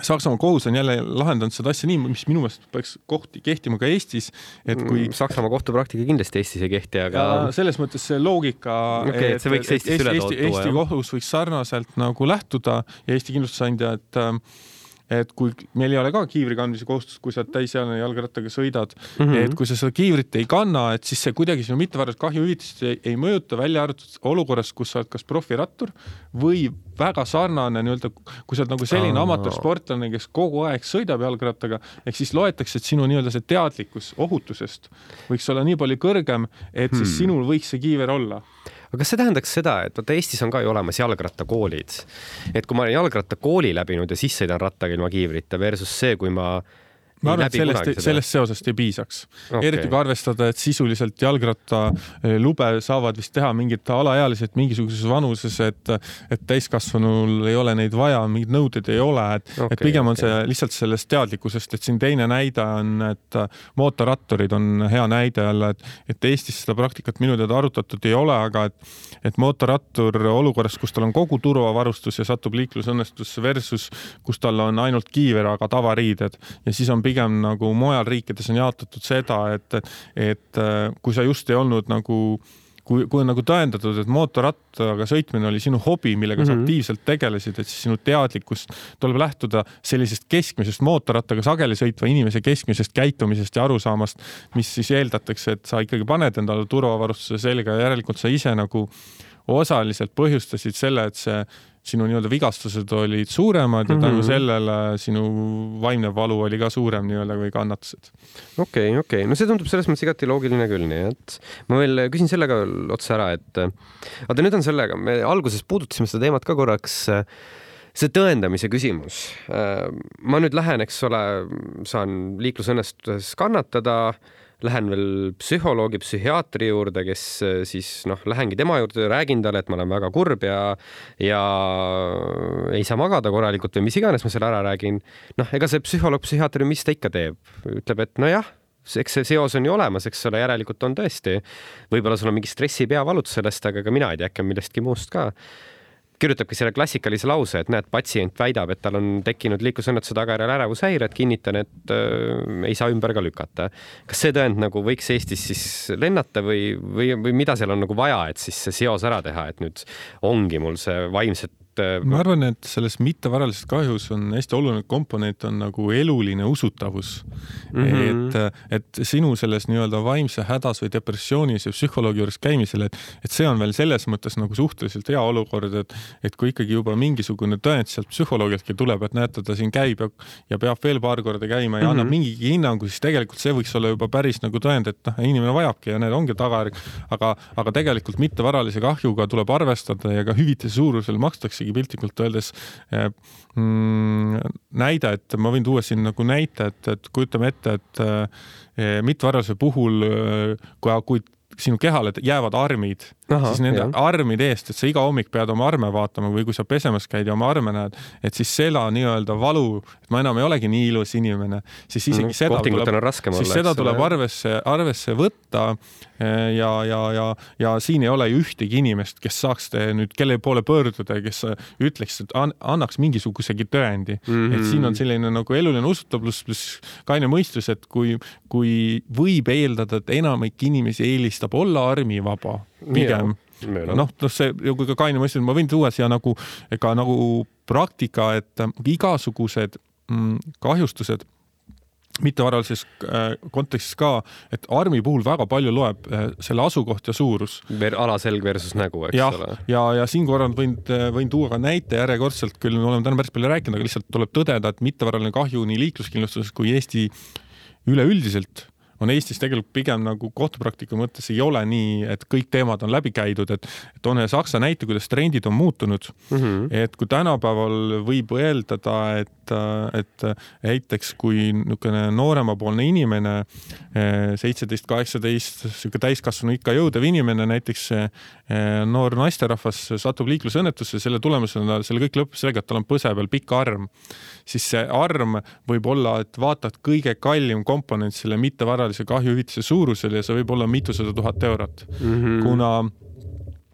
Saksamaa kohus on jälle lahendanud seda asja nii, mis minu meelest peaks kohti kehtima ka Eestis, et kui mm, Saksamaa kohtupraktika kindlasti Eestis ei kehti, aga selles mõttes see loogika okay,, et see võiks Eestis üle Eesti, Eesti, Eesti kohus võiks sarnaselt nagu lähtuda ja Eesti kindlustusandja, et äh, et kui meil ei ole ka kiivri kandmise kohustust, kui sa täisealine jalgrattaga sõidad mm, -hmm. et kui sa seda kiivrit ei kanna, et siis see kuidagi sinu mittevaralist kahjuhüvitist ei, ei mõjuta, välja arvatud olukorras, kus sa oled kas profirattur või väga sarnane nii-öelda, kui sa oled nagu selline oh. amatöörsportlane, kes kogu aeg sõidab jalgrattaga, ehk siis loetakse, et sinu nii-öelda see teadlikkus ohutusest võiks olla nii palju kõrgem, et siis hmm. sinul võiks see kiiver olla aga kas see tähendaks seda, et vaata Eestis on ka ju olemas jalgrattakoolid, et kui ma olen jalgrattakooli läbinud ja siis sõidan rattaga ilma kiivrita versus see, kui ma ma arvan, et sellest, sellest seosest ei piisaks. Okay.. eriti kui arvestada, et sisuliselt jalgrattalube eh, saavad vist teha mingid alaealised mingisuguses vanuses, et, et täiskasvanul ei ole neid vaja, mingeid nõudeid ei ole, et okay,, et pigem on okay. see lihtsalt sellest teadlikkusest, et siin teine näide on, et mootorratturid on hea näide jälle, et, et Eestis seda praktikat minu teada arutatud ei ole, aga et, et mootorrattur olukorras, kus tal on kogu turvavarustus ja satub liiklusõnnetusse versus kus tal on ainult kiiver, aga tavariided ja siis on pigem nagu mujal riikides on jaotatud seda, et, et äh, kui sa just ei olnud nagu kui, kui on nagu tõendatud, et mootorrattaga sõitmine oli sinu hobi, millega mm -hmm. sa mhm. aktiivselt tegelesid, et siis sinu teadlikkust tuleb lähtuda sellisest keskmisest mootorrattaga sageli sõitva inimese keskmisest käitumisest ja arusaamast, mis siis eeldatakse, et sa ikkagi paned endale turvavarustuse selga ja järelikult sa ise nagu osaliselt põhjustasid selle, et see sinu nii-öelda vigastused olid suuremad ja tänu mm -hmm. sellele sinu vaimne valu oli ka suurem nii-öelda või kannatused. okei okay,, okei okay., no see tundub selles mõttes igati loogiline küll, nii et ma veel küsin selle ka otsa ära, et vaata nüüd on sellega, me alguses puudutasime seda teemat ka korraks see tõendamise küsimus. ma nüüd lähen, eks ole, saan liiklusõnnetuses kannatada lähen veel psühholoogi, psühhiaatri juurde, kes äh, siis noh, lähengi tema juurde, räägin talle, et ma olen väga kurb ja ja ei saa magada korralikult või mis iganes ma seal ära räägin. noh, ega see psühholoog, psühhiaater, mis ta ikka teeb, ütleb, et nojah eks see seos on ju olemas, eks ole, järelikult on tõesti, võib-olla sul on mingi stressi peavalutus sellest, aga ka mina ei tea, äkki on millestki muust ka kirjutabki selle klassikalise lause, et näed, patsient väidab, et tal on tekkinud liiklusõnnetuse tagajärjel ärevushäired, kinnitan, et äh, ei saa ümber ka lükata. kas see tõend nagu võiks Eestis siis lennata või, või, või mida seal on nagu vaja, et siis see seos ära teha, et nüüd ongi mul see vaimset et äh, ma arvan, et selles mittevaralises kahjus on hästi oluline komponent on nagu eluline usutavus mm. -hmm. et, et sinu selles nii-öelda vaimse hädas või depressioonis ja psühholoogi juures käimisel, et, et see on veel selles mõttes nagu suhteliselt hea olukord, et, et kui ikkagi juba mingisugune tõend sealt psühholoogiatki tuleb, et näete, ta siin käib ja, ja peab veel paar korda käima ja mm -hmm. annab mingigi hinnangu, siis tegelikult see võiks olla juba päris nagu tõend, et noh, inimene vajabki ja need ongi tagajärg. aga, aga tegelikult mittevaralise kahjuga tuleb arvestada ja ka hüvitise suurusel makstakse isegi piltlikult öeldes eh, mm, näide, et ma võin tuua siin nagu näite, et, et kujutame ette, et eh, mittevaralise puhul, eh, kui sinu kehale jäävad armid siis nende jah. armide eest, et sa iga hommik pead oma arme vaatama või kui sa pesemas käid ja oma arme näed, et siis seda nii-öelda valu, et ma enam ei olegi nii ilus inimene, siis isegi mm, seda tuleb, siis seda tuleb arvesse, arvesse võtta eh, ja, ja, ja, ja siin ei ole ju ühtegi inimest, kes saaks nüüd, kelle poole pöörduda, kes ütleks, et an, annaks mingisugusegi tõendi mm. -hmm. et siin on selline nagu eluline usutavus pluss kaine mõistus, et kui, kui võib eeldada, et enamik inimesi eelistab olla armivaba pigem noh, noh, see kui ka kaine mõistus, ma võin tuua siia nagu ka nagu praktika, et igasugused mm, kahjustused mittevaralises äh, kontekstis ka, et armi puhul väga palju loeb äh, selle asukoht ja suurus Ver,. alaselg versus nägu, eks ja, ole. ja, ja siinkohal võin, võin tuua ka näite järjekordselt, küll me oleme täna päris palju rääkinud, aga lihtsalt tuleb tõdeda, et mittevaraline kahju nii liikluskindlustuses kui Eesti üleüldiselt on Eestis tegelikult pigem nagu kohtupraktika mõttes ei ole nii, et kõik teemad on läbi käidud, et toon ühe Saksa näite, kuidas trendid on muutunud mm. -hmm. et kui tänapäeval võib eeldada, et, et näiteks kui niisugune nooremapoolne inimene, seitseteist, kaheksateist, niisugune täiskasvanu ikka jõudev inimene, näiteks noor naisterahvas satub liiklusõnnetusse, selle tulemusena selle kõik lõpeb sellega, et tal on põse peal pikk arm, siis see arm võib olla, et vaatad kõige kallim komponent selle mittevaralise kahjuhüvitise suurusel ja see võib olla mitusada tuhat eurot mm, -hmm. kuna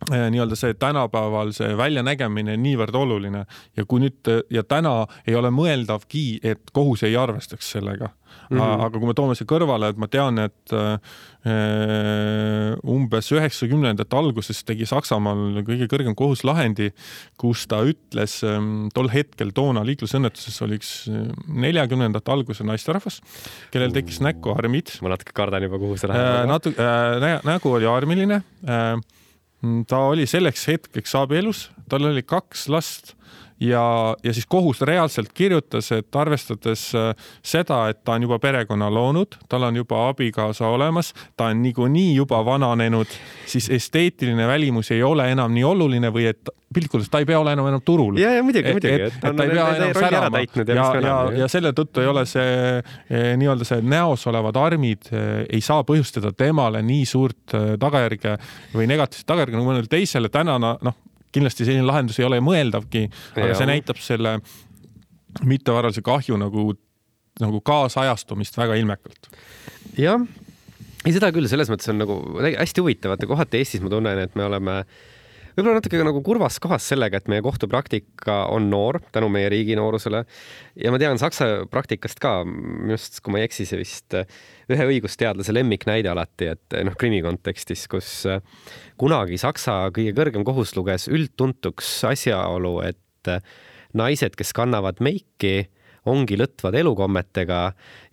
nii-öelda see tänapäeval see väljanägemine niivõrd oluline ja kui nüüd ja täna ei ole mõeldavgi, et kohus ei arvestaks sellega mm. -hmm. aga kui me toome see kõrvale, et ma tean, et äh, umbes üheksakümnendate alguses tegi Saksamaal kõige kõrgem kohus lahendi, kus ta ütles ähm, tol hetkel toona liiklusõnnetuses oli üks äh, neljakümnendate alguse naisterahvas, kellel tekkis näkku armid. ma natuke kardan juba, kuhu see läheb äh,. natuke äh, nä, nägu oli armiline äh,. Ta oli selleks hetkeks abielus, tal oli kaks last ja, ja siis kohus reaalselt kirjutas, et arvestades äh, seda, et ta on juba perekonna loonud, tal on juba abikaasa olemas, ta on niikuinii juba vananenud, siis esteetiline välimus ei ole enam nii oluline või et piltlikult öeldes ta ei pea olema enam turul. ja, ja muidugi, muidugi. et, ta ei pea enam särama ja, ja, ja, ja selle tõttu ei ole see eh, nii-öelda see näos olevad armid eh, ei saa põhjustada temale nii suurt tagajärge või negatiivset tagajärge nagu mõnele teisele. tänane noh, kindlasti selline lahendus ei ole mõeldavgi, aga see näitab selle mittevaralise kahju nagu, nagu kaasajastumist väga ilmekalt. jah, ei seda küll, selles mõttes on nagu hästi huvitav, vaata kohati Eestis ma tunnen, et me oleme võib-olla natuke nagu kurvas kohas sellega, et meie kohtupraktika on noor tänu meie riigi noorusele. Ja ma tean Saksa praktikast ka, minu arust, kui ma ei eksi, see vist ühe õigusteadlase lemmiknäide alati, et noh, krimi kontekstis, kus äh, kunagi Saksa kõige kõrgem kohus luges üldtuntuks asjaolu, et naised, kes kannavad meiki, ongi lõtvad elukommetega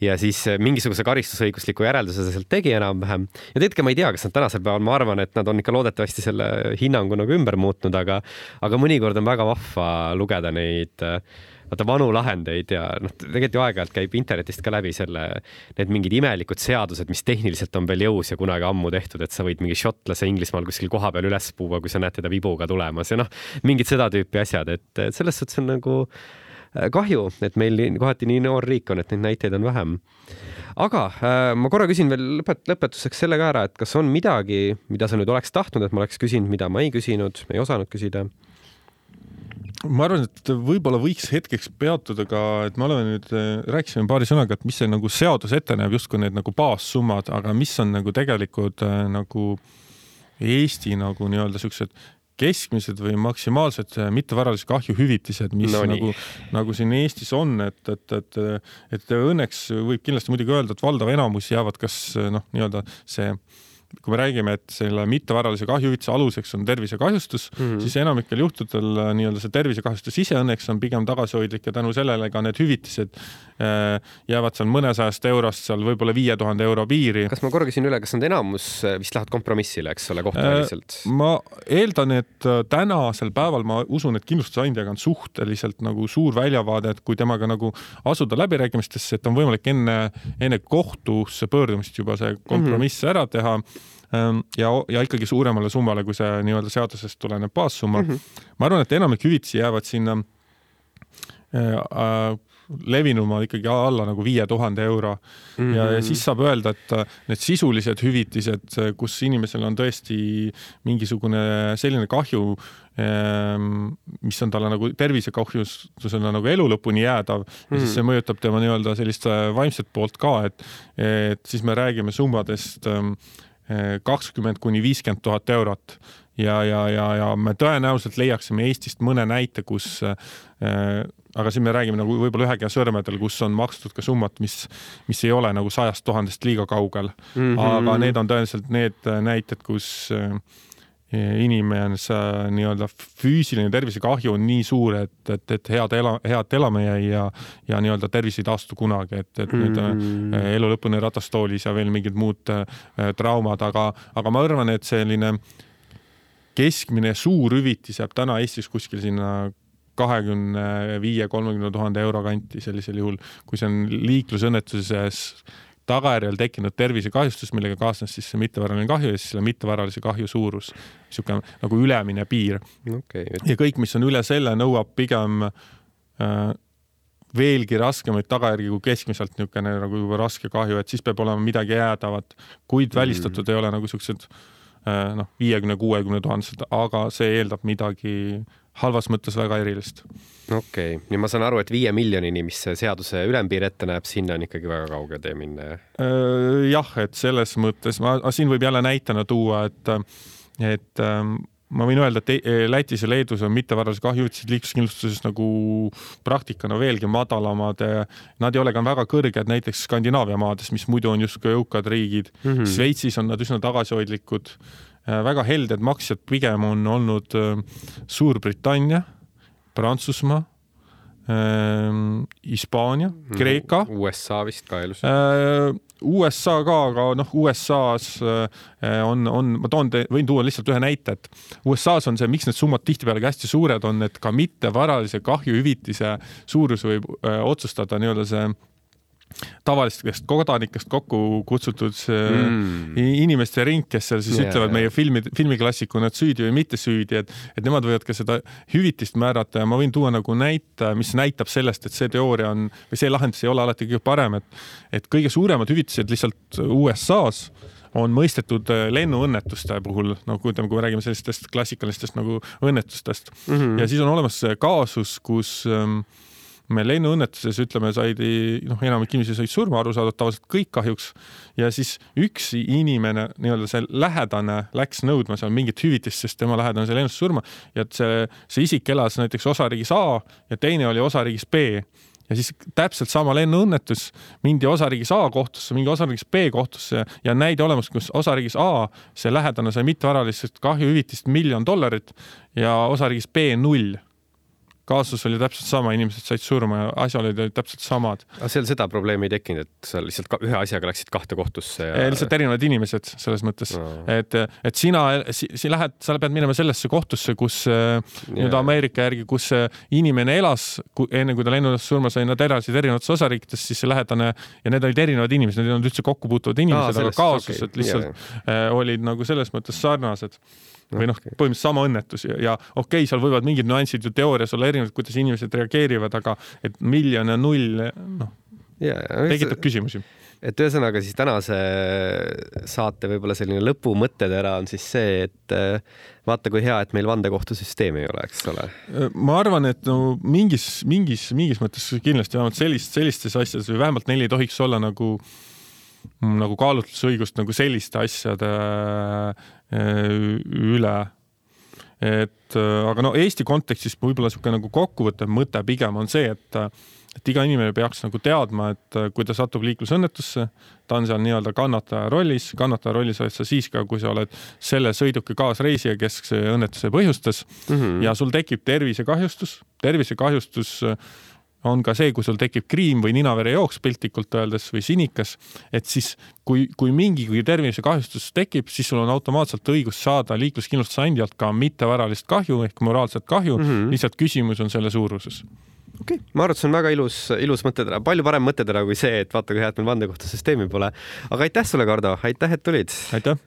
ja siis mingisuguse karistusõigusliku järelduse sealt tegi enam-vähem. ja tegelikult ma ei tea, kas nad tänasel päeval, ma arvan, et nad on ikka loodetavasti selle hinnangu nagu ümber muutnud, aga, aga mõnikord on väga vahva lugeda neid vaata vanu lahendeid ja noh, tegelikult ju aeg-ajalt käib internetist ka läbi selle, need mingid imelikud seadused, mis tehniliselt on veel jõus ja kunagi ammu tehtud, et sa võid mingi šotlase Inglismaal kuskil kohapeal üles puua, kui sa näed teda vibuga tulemas ja noh, mingid seda tüüpi asjad, et selles suhtes on nagu kahju, et meil kohati nii noor riik on, et neid näiteid on vähem. aga äh, ma korra küsin veel lõpet-, lõpetuseks selle ka ära, et kas on midagi, mida sa nüüd oleks tahtnud, et ma oleks küsinud, mida ma ei küsinud, ei osanud küsida ma arvan, et võib-olla võiks hetkeks peatuda ka, et me oleme nüüd, rääkisime paari sõnaga, et mis see nagu seadus ette näeb, justkui need nagu baassummad, aga mis on nagu tegelikult äh, nagu Eesti nagu nii-öelda siuksed keskmised või maksimaalsed äh, mittevaralise kahju hüvitised, mis no, nagu, nagu siin Eestis on, et, et, et, et õnneks võib kindlasti muidugi öelda, et valdav enamus jäävad kas noh, nii-öelda see kui me räägime, et selle mittevaralise kahjuhüvitise aluseks on tervisekahjustus mm, -hmm. siis enamikel juhtudel äh, nii-öelda see tervisekahjustus ise õnneks on pigem tagasihoidlik ja tänu sellele ka need hüvitised äh, jäävad seal mõnesajast eurost seal võib-olla viie tuhande euro piiri. kas ma korra küsin üle, kas nad enamus äh, vist lähevad kompromissile, eks ole, kohtuväliselt ma eeldan, et tänasel päeval ma usun, et kindlustusandjaga on suhteliselt nagu suur väljavaade, et kui temaga nagu asuda läbirääkimistesse, et on võimalik enne, enne kohtusse pöördumist juba see kompromiss mm -hmm. ära teha ja, ja ikkagi suuremale summale, kui see nii-öelda seadusest tulenev baassumma mm. -hmm. ma arvan, et enamik hüvitisi jäävad sinna äh, äh, levinuma ikkagi alla nagu viie tuhande euro mm. -hmm. ja, ja siis saab öelda, et äh, need sisulised hüvitised, kus inimesel on tõesti mingisugune selline kahju, ehm, mis on talle nagu tervisekahjustusena nagu elu lõpuni jäädav mm -hmm. ja siis mhm. see mõjutab tema nii-öelda sellist vaimset poolt ka, et, et siis me räägime summadest ähm, kakskümmend kuni viiskümmend tuhat eurot ja, ja, ja, ja me tõenäoliselt leiaksime Eestist mõne näite, kus äh, aga siin me räägime nagu võib-olla ühe käe sõrmedel, kus on makstud ka summat, mis, mis ei ole nagu sajast tuhandest liiga kaugel mm. -hmm. aga need on tõenäoliselt need näited, kus äh, inimene, see nii-öelda füüsiline tervisekahju on nii suur, et, et, et head ela, head elama jäi ja, ja nii-öelda tervis ei taastu kunagi, et, et nüüd mm. elu lõpuni ratastoolis ja veel mingid muud äh, traumad, aga, aga ma arvan, et selline keskmine suur hüvitis jääb täna Eestis kuskil sinna kahekümne viie, kolmekümne tuhande euro kanti sellisel juhul, kui see on liiklusõnnetuses tagajärjel tekkinud tervisekahjustus, millega kaasnes siis see mittevaraline kahju ja siis selle mittevaralise kahju suurus, niisugune nagu ülemine piir okay.. ja kõik, mis on üle selle, nõuab pigem äh, veelgi raskemaid tagajärgi kui keskmiselt niisugune nagu juba raske kahju, et siis peab olema midagi jäädavat, kuid mm. välistatud ei ole nagu siuksed äh, noh, viiekümne, kuuekümne tuhandesed, aga see eeldab midagi halvas mõttes väga erilist. okei okay., ja ma saan aru, et viie miljonini, mis seaduse ülempiir ette näeb, sinna on ikkagi väga kauge tee minna, jah? Äh, et selles mõttes ma, siin võib jälle näitena tuua, et, et ähm, ma võin öelda, et e-, Lätis ja Leedus on mittevaralise kahjuhüvitised liikluskindlustuses nagu praktikana veelgi madalamad. Nad ei ole ka väga kõrged näiteks Skandinaavia maades, mis muidu on justkui jõukad riigid mm. -hmm. Šveitsis on nad üsna tagasihoidlikud Äh, väga helded maksjad pigem on olnud Suurbritannia, Prantsusmaa, Hispaania, mhm. Kreeka. USA vist ka elus. Äh, USA ka, aga noh, USA-s on, on, ma toon, võin tuua lihtsalt ühe näite, et USA-s on see, miks need summad tihtipeale ka hästi suured on, et ka mittevaralise kahjuhüvitise suurus võib öö, otsustada nii-öelda see tavalistest kodanikest kokku kutsutud mm. inimeste ring, kes seal siis yeah, ütlevad meie filmi, filmiklassiku nad süüdi või mitte süüdi, et, et nemad võivad ka seda hüvitist määrata ja ma võin tuua nagu näite, mis näitab sellest, et see teooria on või see lahendus ei ole alati kõige parem, et, et kõige suuremad hüvitised lihtsalt USA-s on mõistetud äh, lennuõnnetuste puhul, nagu ütleme, kui me räägime sellistest klassikalistest nagu õnnetustest mm -hmm. ja siis on olemas kaasus, kus ähm, me lennuõnnetuses ütleme, said noh, enamik inimesi said surma, arusaadavalt kõik kahjuks. ja siis üks inimene, nii-öelda see lähedane läks nõudma seal mingit hüvitist, sest tema lähedane sai lennus surma. Ja et see, see isik elas näiteks osariigis A ja teine oli osariigis B. Ja siis täpselt sama lennuõnnetus mindi osariigis A kohtusse, mingi osariigis B kohtusse ja näide olemas, kus osariigis A see lähedane sai mittevaralist kahjuhüvitist miljon dollarit ja osariigis B null kaasus oli täpselt sama, inimesed said surma ja asjaolud olid täpselt samad. aga seal seda probleemi ei tekkinud, et sa lihtsalt ühe asjaga läksid kahte kohtusse ja...? lihtsalt erinevad inimesed selles mõttes no., et, et sina si, si lähed, sa pead minema sellesse kohtusse, kus yeah. nüüd Ameerika järgi, kus inimene elas, enne kui ta lennujaamas surma sai, nad elasid erinevates osariikides, siis see lähedane ja need olid erinevad inimesed, need ei olnud üldse kokkupuutuvad inimesed, aga kaasused okay. lihtsalt yeah. olid nagu selles mõttes sarnased või noh, põhimõtteliselt sama õnnetus ja, ja okei okay,, seal võivad mingid nüansid ju teoorias olla erinevad, kuidas inimesed reageerivad, aga et miljon ja null, noh ja, tekitab küsimusi et ühesõnaga siis tänase saate võib-olla selline lõpumõttetera on siis see, et äh, vaata, kui hea, et meil vandekohtusüsteemi ei ole, eks ole. ma arvan, et no mingis, mingis, mingis mõttes kindlasti vähemalt sellist, sellistes asjades või vähemalt neil ei tohiks olla nagu nagu kaalutlusõigust nagu selliste asjade Äh, üle. et äh, aga no Eesti kontekstis võib-olla niisugune nagu kokkuvõttev mõte pigem on see, et et iga inimene peaks nagu teadma, et äh, kui ta satub liiklusõnnetusse, ta on seal nii-öelda kannataja rollis, kannataja rollis oled sa siis ka, kui sa oled selle sõiduki kaasreisija, kes õnnetuse põhjustas mm -hmm. ja sul tekib tervisekahjustus, tervisekahjustus on ka see, kui sul tekib kriim või ninaverejooks piltlikult öeldes või sinikas, et siis kui, kui mingigi tervisekahjustus tekib, siis sul on automaatselt õigus saada liikluskindlustuse andjalt ka mittevaralist kahju ehk moraalset kahju mm, -hmm. lihtsalt küsimus on selle suuruses okei okay., ma arvan, et see on väga ilus, ilus mõttetera, palju parem mõttetera kui see, et vaata kui hea, et meil vandekohtusüsteemi pole. aga aitäh sulle, Kardo, aitäh, et tulid. aitäh.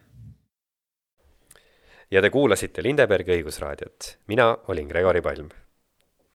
ja te kuulasite Lindebergi õigusraadiot. mina olin Gregori Palm